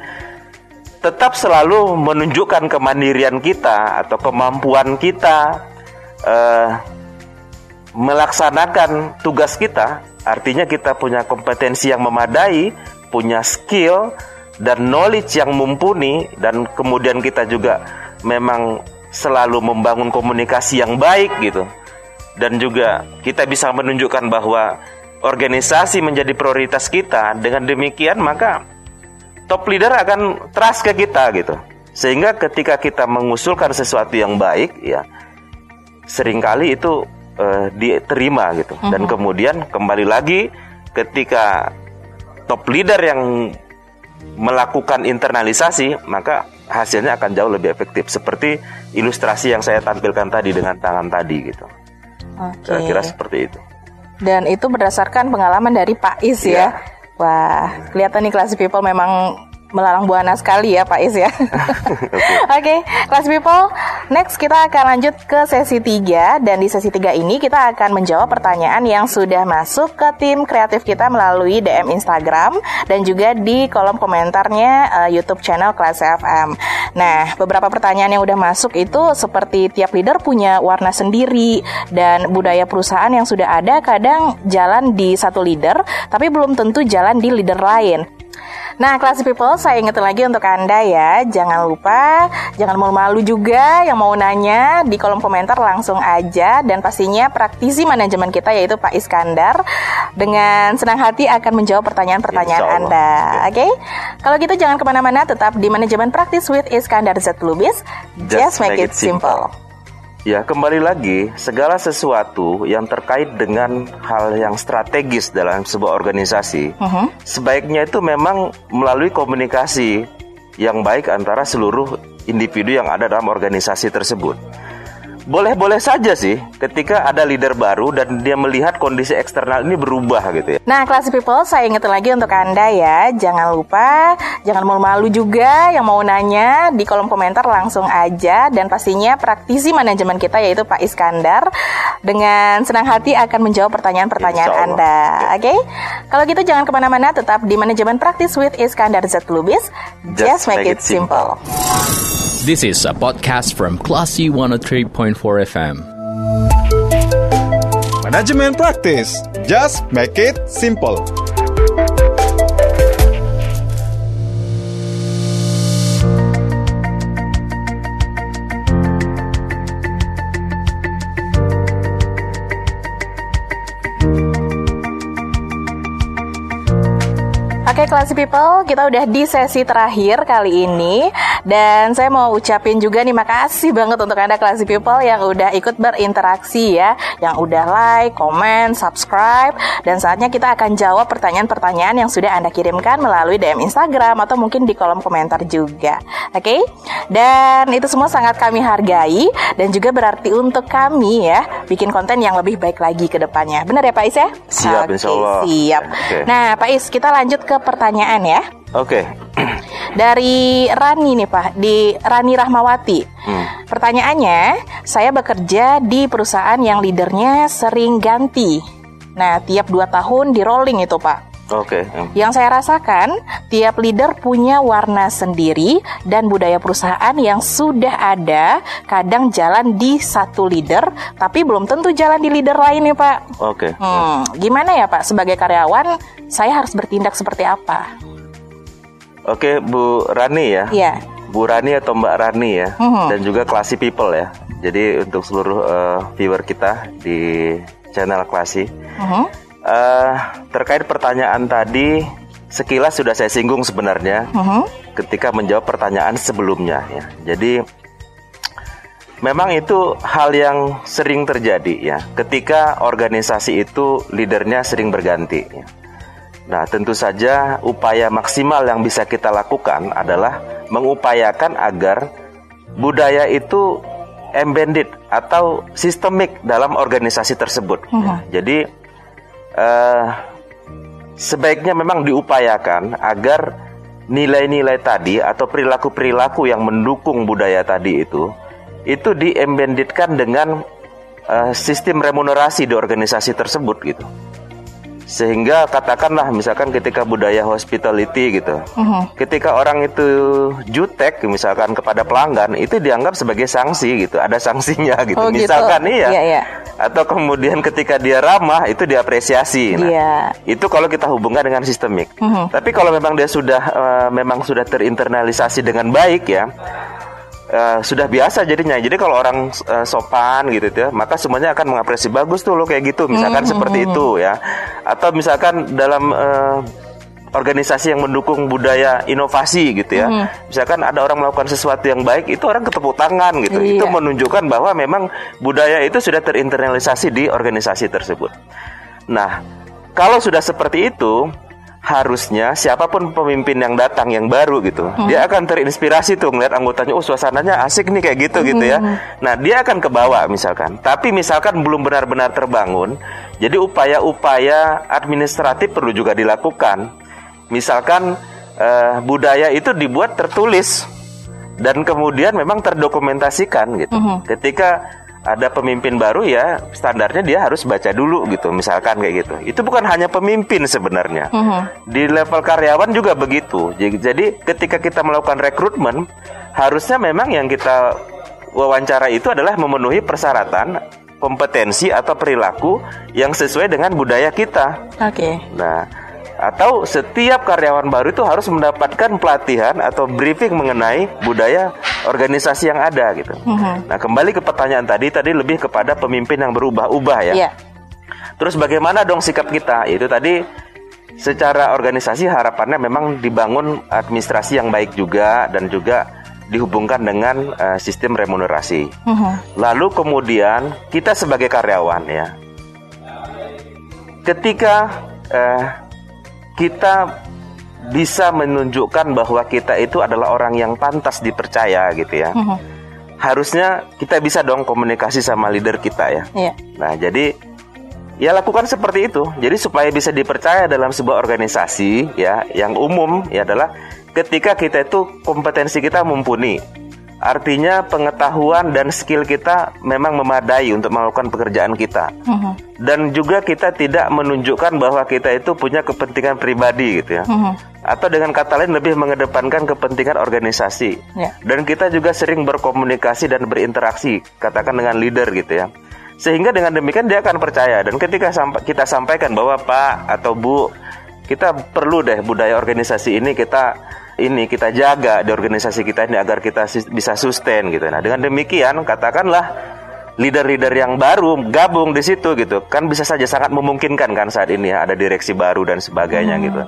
tetap selalu menunjukkan kemandirian kita atau kemampuan kita eh, melaksanakan tugas kita. Artinya kita punya kompetensi yang memadai, punya skill dan knowledge yang mumpuni dan kemudian kita juga memang selalu membangun komunikasi yang baik gitu. Dan juga kita bisa menunjukkan bahwa organisasi menjadi prioritas kita. Dengan demikian maka top leader akan trust ke kita gitu. Sehingga ketika kita mengusulkan sesuatu yang baik ya sering kali itu eh, diterima gitu. Dan kemudian kembali lagi ketika top leader yang melakukan internalisasi maka hasilnya akan jauh lebih efektif seperti ilustrasi yang saya tampilkan tadi dengan tangan tadi gitu. Oke. Kira-kira seperti itu. Dan itu berdasarkan pengalaman dari Pak Is Iya. ya. Wah, kelihatan nih classy people memang melalang buana sekali ya Pak Is ya. [LAUGHS] Oke, classy people, next kita akan lanjut ke sesi 3 dan di sesi 3 ini kita akan menjawab pertanyaan yang sudah masuk ke tim kreatif kita melalui DM Instagram dan juga di kolom komentarnya eh, YouTube channel Kelas FM. Nah, beberapa pertanyaan yang udah masuk itu seperti tiap leader punya warna sendiri dan budaya perusahaan yang sudah ada kadang jalan di satu leader tapi belum tentu jalan di leader lain. Nah, classy people, saya ingetin lagi untuk Anda ya, jangan lupa, jangan malu-malu juga yang mau nanya di kolom komentar langsung aja dan pastinya praktisi manajemen kita yaitu Pak Iskandar dengan senang hati akan menjawab pertanyaan-pertanyaan. Anda. Oke? Kalau gitu jangan ke mana-mana, tetap di manajemen praktis with Iskandar Z Lubis. Just, make, it simple. Ya, kembali lagi, segala sesuatu yang terkait dengan hal yang strategis dalam sebuah organisasi, sebaiknya itu memang melalui komunikasi yang baik antara seluruh individu yang ada dalam organisasi tersebut. Boleh-boleh saja sih ketika ada leader baru dan dia melihat kondisi eksternal ini berubah gitu ya. Nah, classy people, saya ingetin lagi untuk Anda ya, jangan lupa, jangan malu-malu juga yang mau nanya di kolom komentar langsung aja dan pastinya praktisi manajemen kita yaitu Pak Iskandar dengan senang hati akan menjawab pertanyaan-pertanyaan. Anda. Oke? Kalau gitu jangan ke mana-mana, tetap di manajemen praktis with Iskandar Z Lubis. Just, make, it simple. This is a podcast from Classy 103.4 FM. Manajemen praktis. Just make it simple. Oke, classy people, kita udah di sesi terakhir kali ini dan saya mau ucapin juga nih makasih banget untuk Anda classy people yang udah ikut berinteraksi ya, yang udah like, komen, subscribe dan saatnya kita akan jawab pertanyaan-pertanyaan yang sudah Anda kirimkan melalui DM Instagram atau mungkin di kolom komentar juga. Oke? Dan itu semua sangat kami hargai dan juga berarti untuk kami ya bikin konten yang lebih baik lagi ke depannya. Benar ya Pak Is ya? Siap, Oke, insya Allah. Siap. Oke. Nah, Pak Is, kita lanjut ke pertanyaan ya. Oke. Dari Rani nih Pak, di Rani Rahmawati. Pertanyaannya, saya bekerja di perusahaan yang leadernya sering ganti. Nah, tiap dua tahun di rolling itu, Pak. Oke. hmm. Yang saya rasakan, tiap leader punya warna sendiri dan budaya perusahaan yang sudah ada kadang jalan di satu leader, tapi belum tentu jalan di leader lain ya Pak. Oke. Hmm, gimana ya Pak, sebagai karyawan, saya harus bertindak seperti apa? Oke, Bu Rani ya. Iya. Bu Rani atau Mbak Rani ya, Mhm. dan juga Classy People ya. Jadi untuk seluruh eh, viewer kita di channel Classy, Mhm. Eh, terkait pertanyaan tadi, sekilas sudah saya singgung sebenarnya Mhm. ketika menjawab pertanyaan sebelumnya ya. Jadi memang itu hal yang sering terjadi ya, ketika organisasi itu leadernya sering berganti. ya. Nah, tentu saja upaya maksimal yang bisa kita lakukan adalah mengupayakan agar budaya itu embedded atau sistemik dalam organisasi tersebut. ya. Jadi eh, sebaiknya memang diupayakan agar nilai-nilai tadi atau perilaku-perilaku yang mendukung budaya tadi itu itu diembeditkan dengan eh, sistem remunerasi di organisasi tersebut gitu. Sehingga katakanlah misalkan ketika budaya hospitality gitu. Ketika orang itu jutek misalkan kepada pelanggan itu dianggap sebagai sanksi gitu. Ada sanksinya gitu. Oh, gitu. misalkan iya. Iya, iya. Atau kemudian ketika dia ramah itu diapresiasi. Nah, Iya. itu kalau kita hubungkan dengan sistemik. Tapi kalau memang dia sudah eh, memang sudah terinternalisasi dengan baik ya, eh, sudah biasa jadinya. Jadi kalau orang eh, sopan gitu ya, maka semuanya akan mengapresiasi bagus tuh lo kayak gitu. Misalkan seperti itu ya. Atau misalkan dalam eh, organisasi yang mendukung budaya inovasi gitu ya. Misalkan ada orang melakukan sesuatu yang baik, itu orang ketepuk tangan gitu. Iya. Itu menunjukkan bahwa memang budaya itu sudah terinternalisasi di organisasi tersebut. Nah, kalau sudah seperti itu, harusnya siapa pun pemimpin yang datang yang baru gitu, dia akan terinspirasi tuh ngeliat anggotanya, oh suasananya asik nih kayak gitu gitu ya. Nah, dia akan ke bawah misalkan. Tapi misalkan belum benar-benar terbangun, jadi upaya-upaya administratif perlu juga dilakukan. Misalkan eh, budaya itu dibuat tertulis dan kemudian memang terdokumentasikan gitu. Ketika ada pemimpin baru ya standarnya dia harus baca dulu gitu misalkan kayak gitu. Itu bukan hanya pemimpin sebenarnya. Di level karyawan juga begitu. Jadi, ketika kita melakukan rekrutmen harusnya memang yang kita wawancara itu adalah memenuhi persyaratan kompetensi atau perilaku yang sesuai dengan budaya kita. Oke. Nah, atau setiap karyawan baru itu harus mendapatkan pelatihan atau briefing mengenai budaya organisasi yang ada gitu. Nah, kembali ke pertanyaan tadi, tadi lebih kepada pemimpin yang berubah-ubah ya. Iya. Terus bagaimana dong sikap kita? Itu tadi secara organisasi harapannya memang dibangun administrasi yang baik juga dan juga dihubungkan dengan eh, sistem remunerasi. Lalu kemudian kita sebagai karyawan ya, ketika eh, kita bisa menunjukkan bahwa kita itu adalah orang yang pantas dipercaya gitu ya. Harusnya kita bisa dong komunikasi sama leader kita ya. Iya. Nah, jadi ya lakukan seperti itu. Jadi supaya bisa dipercaya dalam sebuah organisasi ya, yang umum ya adalah ketika kita itu kompetensi kita mumpuni. Artinya pengetahuan dan skill kita memang memadai untuk melakukan pekerjaan kita. Dan juga kita tidak menunjukkan bahwa kita itu punya kepentingan pribadi gitu ya. Atau dengan kata lain lebih mengedepankan kepentingan organisasi. Ya. Dan kita juga sering berkomunikasi dan berinteraksi, katakan dengan leader gitu ya. Sehingga dengan demikian dia akan percaya dan ketika sampa- kita sampaikan bahwa Pak atau Bu kita perlu deh budaya organisasi ini kita ini kita jaga di organisasi kita ini agar kita bisa sustain gitu. Nah, dengan demikian katakanlah leader-leader yang baru gabung di situ gitu kan bisa saja sangat memungkinkan kan saat ini ya ada direksi baru dan sebagainya gitu.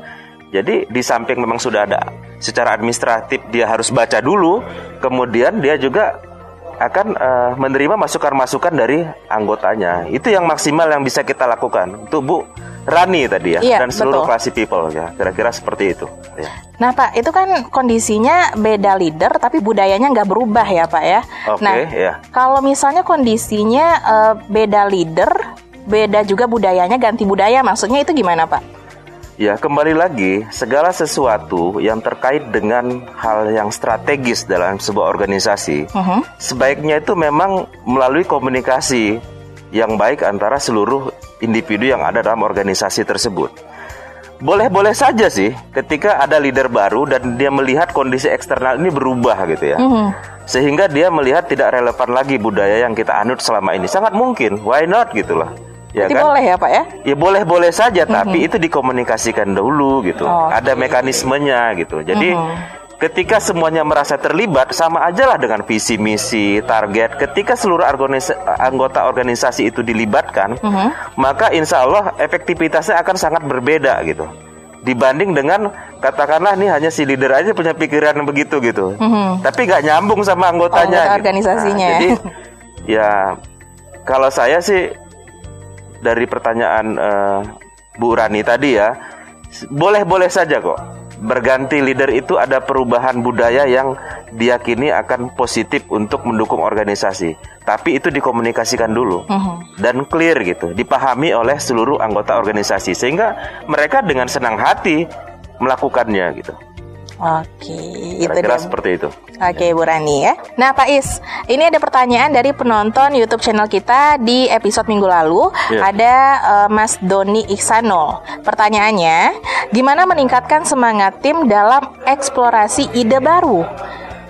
Jadi di samping memang sudah ada secara administratif dia harus baca dulu, kemudian dia juga akan eh, menerima masukan-masukan dari anggotanya. Itu yang maksimal yang bisa kita lakukan. Untuk Bu Rani tadi ya Iya, dan seluruh betul. classy people ya. Kira-kira seperti itu. Ya. Nah Pak, itu kan kondisinya beda leader tapi budayanya nggak berubah ya Pak ya. Oke, nah, ya. kalau misalnya kondisinya eh, beda leader, beda juga budayanya, ganti budaya, maksudnya itu gimana Pak? Ya, kembali lagi, segala sesuatu yang terkait dengan hal yang strategis dalam sebuah organisasi, Mhm. sebaiknya itu memang melalui komunikasi yang baik antara seluruh individu yang ada dalam organisasi tersebut. Boleh-boleh saja sih ketika ada leader baru dan dia melihat kondisi eksternal ini berubah gitu ya. Sehingga dia melihat tidak relevan lagi budaya yang kita anut selama ini. Sangat mungkin, why not gitu loh. Ya kan? boleh ya Pak ya? Ya boleh-boleh saja, tapi itu dikomunikasikan dahulu gitu. Oh, ada okay. mekanismenya gitu. Jadi ketika semuanya merasa terlibat sama aja lah dengan visi misi target ketika seluruh organisa anggota organisasi itu dilibatkan uh -huh. maka insya Allah efektivitasnya akan sangat berbeda gitu dibanding dengan katakanlah ini hanya si leader aja punya pikiran begitu gitu uh -huh. tapi nggak nyambung sama anggotanya oh, gitu. organisasinya nah, jadi ya kalau saya sih dari pertanyaan uh, Bu Rani tadi ya boleh-boleh saja kok berganti leader itu ada perubahan budaya yang diyakini akan positif untuk mendukung organisasi. Tapi itu dikomunikasikan dulu uh -huh. dan clear gitu, dipahami oleh seluruh anggota organisasi sehingga mereka dengan senang hati melakukannya gitu. Oke, itu dia. seperti itu. Oke, Bu Rani ya. Nah, Pak Is, ini ada pertanyaan dari penonton YouTube channel kita di episode minggu lalu. Yeah. Ada uh, Mas Doni Iksano. Pertanyaannya, gimana meningkatkan semangat tim dalam eksplorasi ide baru?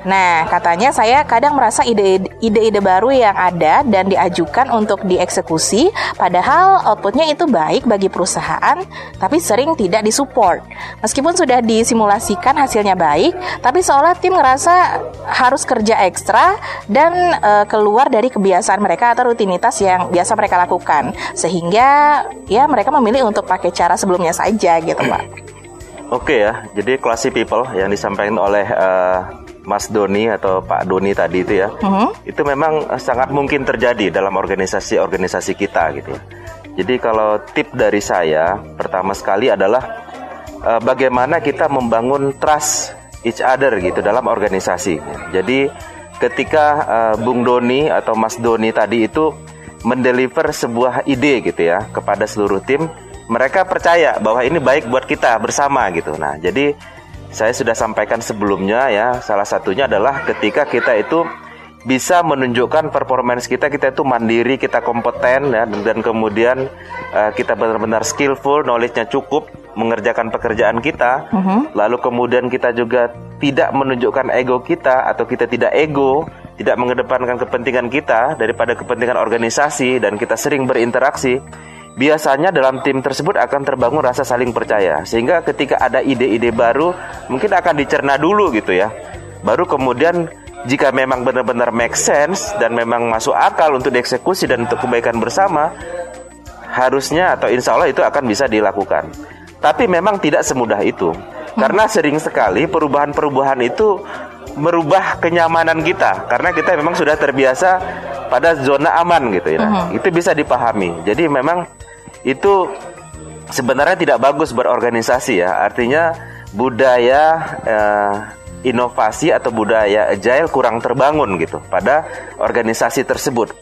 Nah, katanya saya kadang merasa ide-ide baru yang ada dan diajukan untuk dieksekusi, padahal outputnya itu baik bagi perusahaan, tapi sering tidak disupport. Meskipun sudah disimulasikan hasilnya baik, tapi seolah tim ngerasa harus kerja ekstra dan e, keluar dari kebiasaan mereka atau rutinitas yang biasa mereka lakukan, sehingga ya mereka memilih untuk pakai cara sebelumnya saja gitu, Pak. Oke ya, jadi classy people yang disampaikan oleh uh, Mas Doni atau Pak Doni tadi itu ya, uh-huh. itu memang sangat mungkin terjadi dalam organisasi-organisasi kita gitu ya. Jadi kalau tip dari saya pertama sekali adalah uh, bagaimana kita membangun trust each other gitu dalam organisasi. Jadi ketika uh, Bung Doni atau Mas Doni tadi itu mendeliver sebuah ide gitu ya kepada seluruh tim, mereka percaya bahwa ini baik buat kita bersama gitu. Nah, jadi saya sudah sampaikan sebelumnya ya, salah satunya adalah ketika kita itu bisa menunjukkan performance kita kita itu mandiri kita kompeten ya dan kemudian uh, kita benar-benar skillful knowledge-nya cukup mengerjakan pekerjaan kita uh -huh. lalu kemudian kita juga tidak menunjukkan ego kita atau kita tidak ego tidak mengedepankan kepentingan kita daripada kepentingan organisasi dan kita sering berinteraksi biasanya dalam tim tersebut akan terbangun rasa saling percaya. Sehingga ketika ada ide-ide baru mungkin akan dicerna dulu gitu ya. Baru kemudian jika memang benar-benar make sense dan memang masuk akal untuk dieksekusi dan untuk kebaikan bersama harusnya atau insya Allah itu akan bisa dilakukan tapi memang tidak semudah itu karena [LAUGHS] sering sekali perubahan-perubahan itu merubah kenyamanan kita karena kita memang sudah terbiasa pada zona aman gitu ya. Uh -huh. Itu bisa dipahami. Jadi memang itu sebenarnya tidak bagus berorganisasi ya. Artinya budaya eh, inovasi atau budaya agile kurang terbangun gitu pada organisasi tersebut.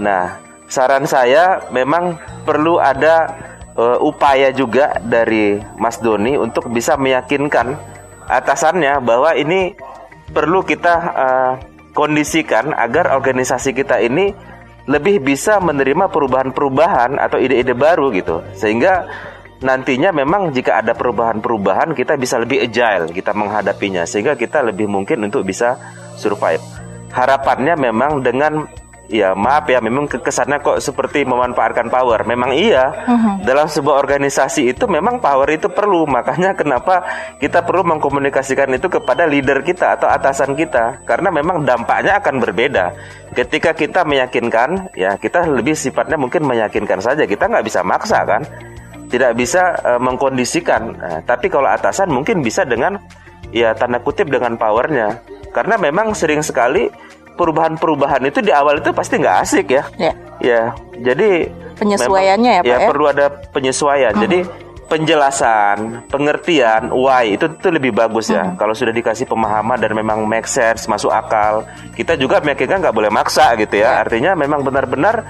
Nah, saran saya memang perlu ada uh, upaya juga dari Mas Doni untuk bisa meyakinkan atasannya bahwa ini perlu kita uh, kondisikan agar organisasi kita ini lebih bisa menerima perubahan-perubahan atau ide-ide baru gitu. Sehingga nantinya memang jika ada perubahan-perubahan kita bisa lebih agile kita menghadapinya sehingga kita lebih mungkin untuk bisa survive. Harapannya memang dengan ya maaf ya memang kesannya kok seperti memanfaatkan power. Memang iya uh-huh. dalam sebuah organisasi itu memang power itu perlu. Makanya kenapa kita perlu mengkomunikasikan itu kepada leader kita atau atasan kita? Karena memang dampaknya akan berbeda. Ketika kita meyakinkan ya kita lebih sifatnya mungkin meyakinkan saja. Kita nggak bisa maksa kan? Tidak bisa uh, mengkondisikan. Nah, tapi kalau atasan mungkin bisa dengan ya tanda kutip dengan powernya. Karena memang sering sekali perubahan-perubahan itu di awal itu pasti nggak asik ya. Ya. Ya, jadi penyesuaiannya memang, ya Pak ya. Ya perlu ada penyesuaian. Hmm. Jadi penjelasan, pengertian why itu itu lebih bagus ya. Hmm. Kalau sudah dikasih pemahaman dan memang make sense, masuk akal, kita juga meyakinkan nggak boleh maksa gitu ya. ya. Artinya memang benar-benar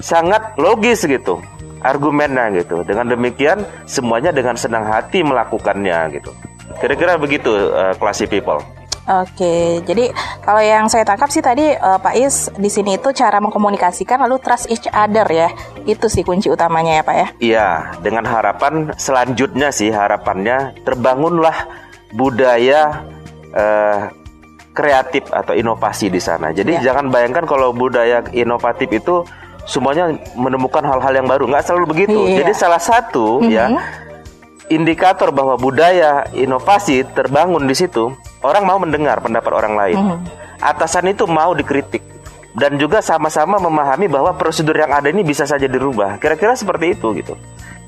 sangat logis gitu argumennya gitu. Dengan demikian semuanya dengan senang hati melakukannya gitu. Kira-kira begitu uh, classy people. Oke, jadi kalau yang saya tangkap sih tadi uh, Pak Is di sini itu cara mengkomunikasikan lalu trust each other ya. Itu sih kunci utamanya ya Pak ya. Iya, dengan harapan selanjutnya sih harapannya terbangunlah budaya uh, kreatif atau inovasi di sana. Jadi ya. jangan bayangkan kalau budaya inovatif itu semuanya menemukan hal-hal yang baru. Nggak selalu begitu. Iya. Jadi salah satu mm -hmm. ya indikator bahwa budaya inovasi terbangun di situ orang mau mendengar pendapat orang lain. Mm. Atasan itu mau dikritik dan juga sama-sama memahami bahwa prosedur yang ada ini bisa saja dirubah. Kira-kira seperti itu gitu.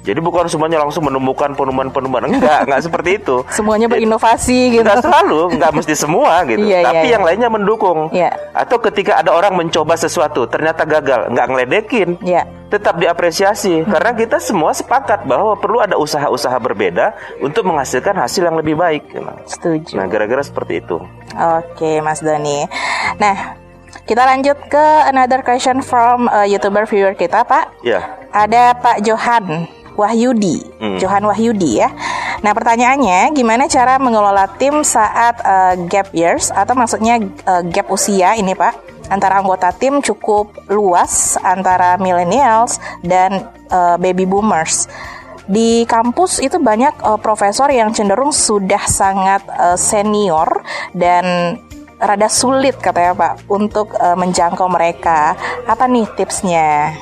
Jadi bukan semuanya langsung menemukan penemuan-penemuan enggak, [LAUGHS] enggak seperti itu. Semuanya berinovasi gitu. Enggak selalu, enggak mesti semua gitu. Iya, Tapi iya, yang iya. lainnya mendukung. Iya. Atau ketika ada orang mencoba sesuatu ternyata gagal, enggak ngeledekin. Iya. Tetap diapresiasi hmm. karena kita semua sepakat bahwa perlu ada usaha-usaha berbeda untuk menghasilkan hasil yang lebih baik. Gitu. Setuju. Nah, gara-gara seperti itu. Oke, Mas Doni. Nah, kita lanjut ke another question from uh, YouTuber viewer kita, Pak. Ya. Yeah. Ada Pak Johan. Wahyudi, hmm. Johan Wahyudi ya. Nah pertanyaannya, gimana cara mengelola tim saat uh, gap years atau maksudnya uh, gap usia ini Pak? Antara anggota tim cukup luas antara millennials dan uh, baby boomers. Di kampus itu banyak uh, profesor yang cenderung sudah sangat uh, senior dan rada sulit katanya Pak untuk uh, menjangkau mereka. Apa nih tipsnya?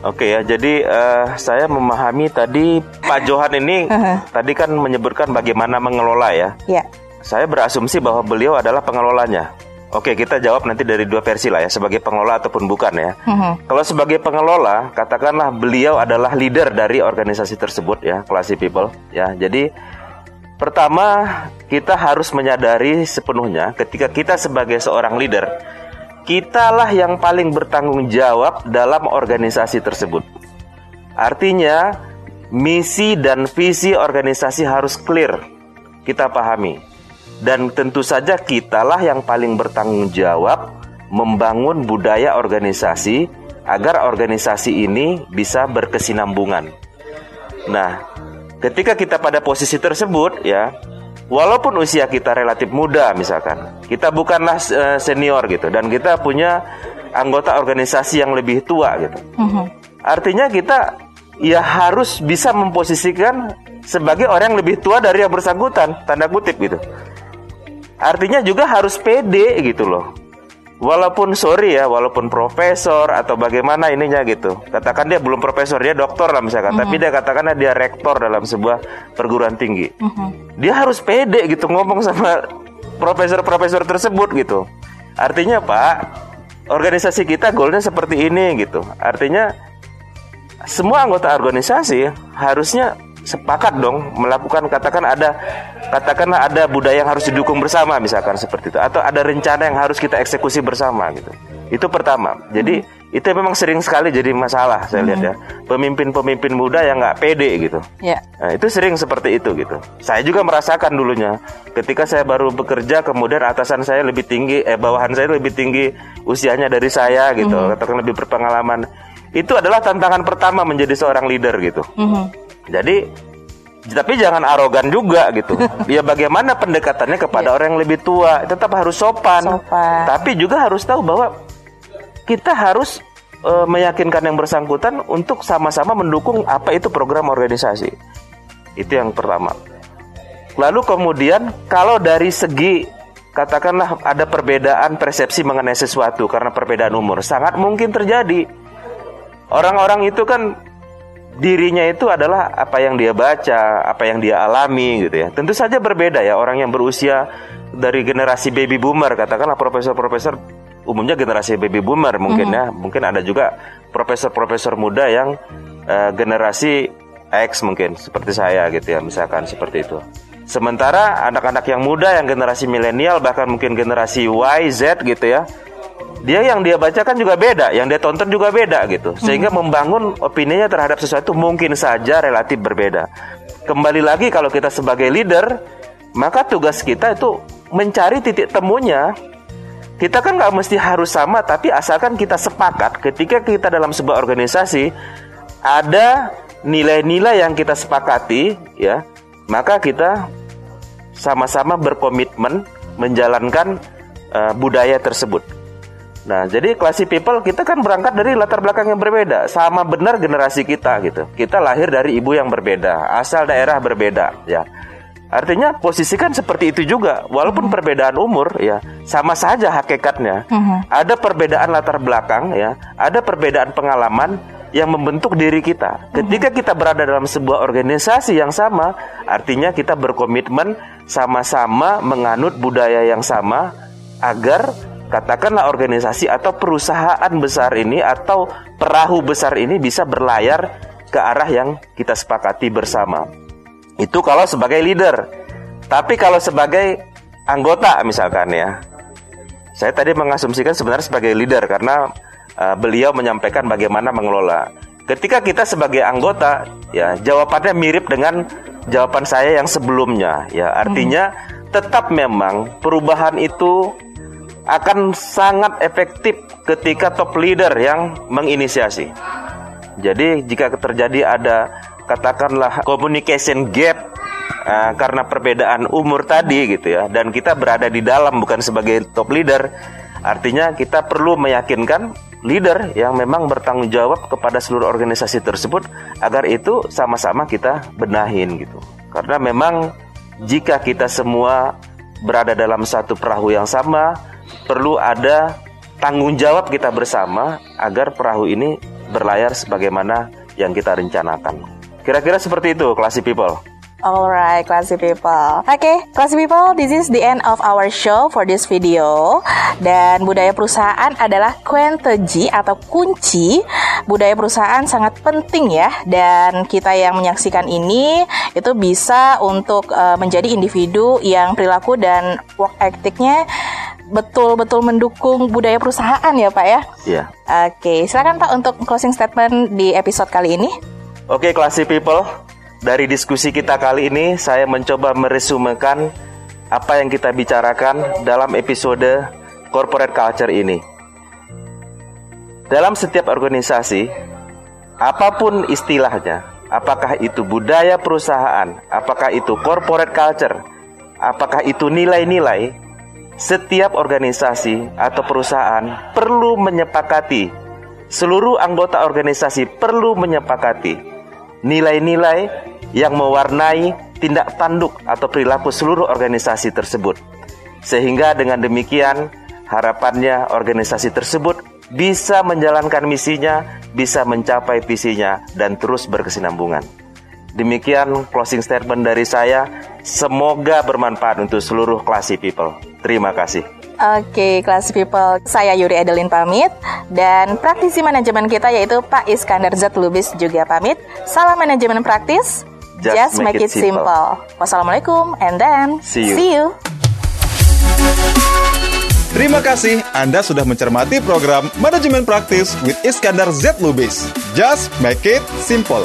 Oke ya, jadi uh, saya memahami tadi Pak Johan ini [LAUGHS] tadi kan menyebutkan bagaimana mengelola ya. Iya. Saya berasumsi bahwa beliau adalah pengelolanya. Oke, kita jawab nanti dari dua versi lah ya, sebagai pengelola ataupun bukan ya. Uh-huh. Kalau sebagai pengelola, katakanlah beliau adalah leader dari organisasi tersebut ya, Classy People ya. Jadi pertama kita harus menyadari sepenuhnya ketika kita sebagai seorang leader kitalah yang paling bertanggung jawab dalam organisasi tersebut. Artinya, misi dan visi organisasi harus clear, kita pahami. Dan tentu saja kitalah yang paling bertanggung jawab membangun budaya organisasi agar organisasi ini bisa berkesinambungan. Nah, ketika kita pada posisi tersebut ya, walaupun usia kita relatif muda misalkan, kita bukanlah uh, senior gitu dan kita punya anggota organisasi yang lebih tua gitu. Uh-huh. Artinya kita ya harus bisa memposisikan sebagai orang yang lebih tua dari yang bersangkutan, tanda kutip gitu. Artinya juga harus pede gitu loh walaupun sorry ya, walaupun profesor atau bagaimana ininya gitu. Katakan dia belum profesor, dia doktor lah misalkan, -huh. tapi dia katakanlah dia rektor dalam sebuah perguruan tinggi. -huh. Dia harus pede gitu ngomong sama profesor-profesor tersebut gitu. Artinya Pak, organisasi kita goalnya seperti ini gitu. Artinya semua anggota organisasi harusnya sepakat dong melakukan katakan ada katakanlah ada budaya yang harus didukung bersama misalkan seperti itu atau ada rencana yang harus kita eksekusi bersama gitu. Itu pertama. Jadi hmm. itu memang sering sekali jadi masalah saya lihat ya. Hmm. Pemimpin-pemimpin muda yang nggak pede gitu. Ya. Nah, itu sering seperti itu gitu. Saya juga merasakan dulunya ketika saya baru bekerja kemudian atasan saya lebih tinggi eh bawahan saya lebih tinggi usianya dari saya gitu, hmm. katakan lebih berpengalaman. Itu adalah tantangan pertama menjadi seorang leader gitu. Hmm jadi tapi jangan arogan juga gitu. [LAUGHS] ya bagaimana pendekatannya kepada yeah. orang yang lebih tua, tetap harus sopan. sopan. Tapi juga harus tahu bahwa kita harus uh, meyakinkan yang bersangkutan untuk sama-sama mendukung apa itu program organisasi. Itu yang pertama. Lalu kemudian kalau dari segi katakanlah ada perbedaan persepsi mengenai sesuatu karena perbedaan umur, sangat mungkin terjadi. Orang-orang itu kan dirinya itu adalah apa yang dia baca, apa yang dia alami gitu ya. Tentu saja berbeda ya orang yang berusia dari generasi baby boomer katakanlah profesor-profesor umumnya generasi baby boomer mungkin mm -hmm. ya. Mungkin ada juga profesor-profesor muda yang uh, generasi X mungkin seperti saya gitu ya, misalkan seperti itu. Sementara anak-anak yang muda yang generasi milenial bahkan mungkin generasi Y, Z gitu ya dia yang dia bacakan juga beda, yang dia tonton juga beda gitu. Sehingga hmm. membangun opininya terhadap sesuatu mungkin saja relatif berbeda. Kembali lagi kalau kita sebagai leader, maka tugas kita itu mencari titik temunya. Kita kan nggak mesti harus sama, tapi asalkan kita sepakat ketika kita dalam sebuah organisasi ada nilai-nilai yang kita sepakati, ya, maka kita sama-sama berkomitmen menjalankan uh, budaya tersebut. Nah, jadi classy people kita kan berangkat dari latar belakang yang berbeda. Sama benar generasi kita gitu. Kita lahir dari ibu yang berbeda, asal daerah berbeda, ya. Artinya posisikan seperti itu juga, walaupun perbedaan umur ya sama saja hakikatnya. Ada perbedaan latar belakang ya, ada perbedaan pengalaman yang membentuk diri kita. Ketika kita berada dalam sebuah organisasi yang sama, artinya kita berkomitmen sama-sama menganut budaya yang sama agar katakanlah organisasi atau perusahaan besar ini atau perahu besar ini bisa berlayar ke arah yang kita sepakati bersama. Itu kalau sebagai leader. Tapi kalau sebagai anggota misalkan ya. Saya tadi mengasumsikan sebenarnya sebagai leader karena uh, beliau menyampaikan bagaimana mengelola. Ketika kita sebagai anggota, ya jawabannya mirip dengan jawaban saya yang sebelumnya. Ya artinya hmm. tetap memang perubahan itu akan sangat efektif ketika top leader yang menginisiasi. Jadi jika terjadi ada katakanlah communication gap uh, karena perbedaan umur tadi gitu ya dan kita berada di dalam bukan sebagai top leader artinya kita perlu meyakinkan leader yang memang bertanggung jawab kepada seluruh organisasi tersebut agar itu sama-sama kita benahin gitu karena memang jika kita semua berada dalam satu perahu yang sama perlu ada tanggung jawab kita bersama agar perahu ini berlayar sebagaimana yang kita rencanakan. Kira-kira seperti itu, classy people. Alright, classy people. Oke, okay, classy people, this is the end of our show for this video. Dan budaya perusahaan adalah kuenteji atau kunci. Budaya perusahaan sangat penting ya. Dan kita yang menyaksikan ini itu bisa untuk uh, menjadi individu yang perilaku dan work ethicnya betul-betul mendukung budaya perusahaan ya Pak ya? Iya. Oke, silakan Pak untuk closing statement di episode kali ini. Oke, classy people. Dari diskusi kita kali ini, saya mencoba meresumekan apa yang kita bicarakan dalam episode corporate culture ini. Dalam setiap organisasi, apa pun istilahnya, apakah itu budaya perusahaan, apakah itu corporate culture, apakah itu nilai-nilai, setiap organisasi atau perusahaan perlu menyepakati, seluruh anggota organisasi perlu menyepakati nilai-nilai yang mewarnai tindak tanduk atau perilaku seluruh organisasi tersebut. Sehingga dengan demikian harapannya organisasi tersebut bisa menjalankan misinya, bisa mencapai visinya dan terus berkesinambungan. Demikian closing statement dari saya. Semoga bermanfaat untuk seluruh classy people. Terima kasih. Oke, okay, classy people. Saya Yuri Adeline pamit dan praktisi manajemen kita yaitu Pak Iskandar Zat Lubis juga pamit. Salam manajemen praktis. Just, Just make, make it simple. simple. Wassalamualaikum and then see you. See you. Terima kasih Anda sudah mencermati program Manajemen Praktis with Iskandar Z Lubis. Just make it simple.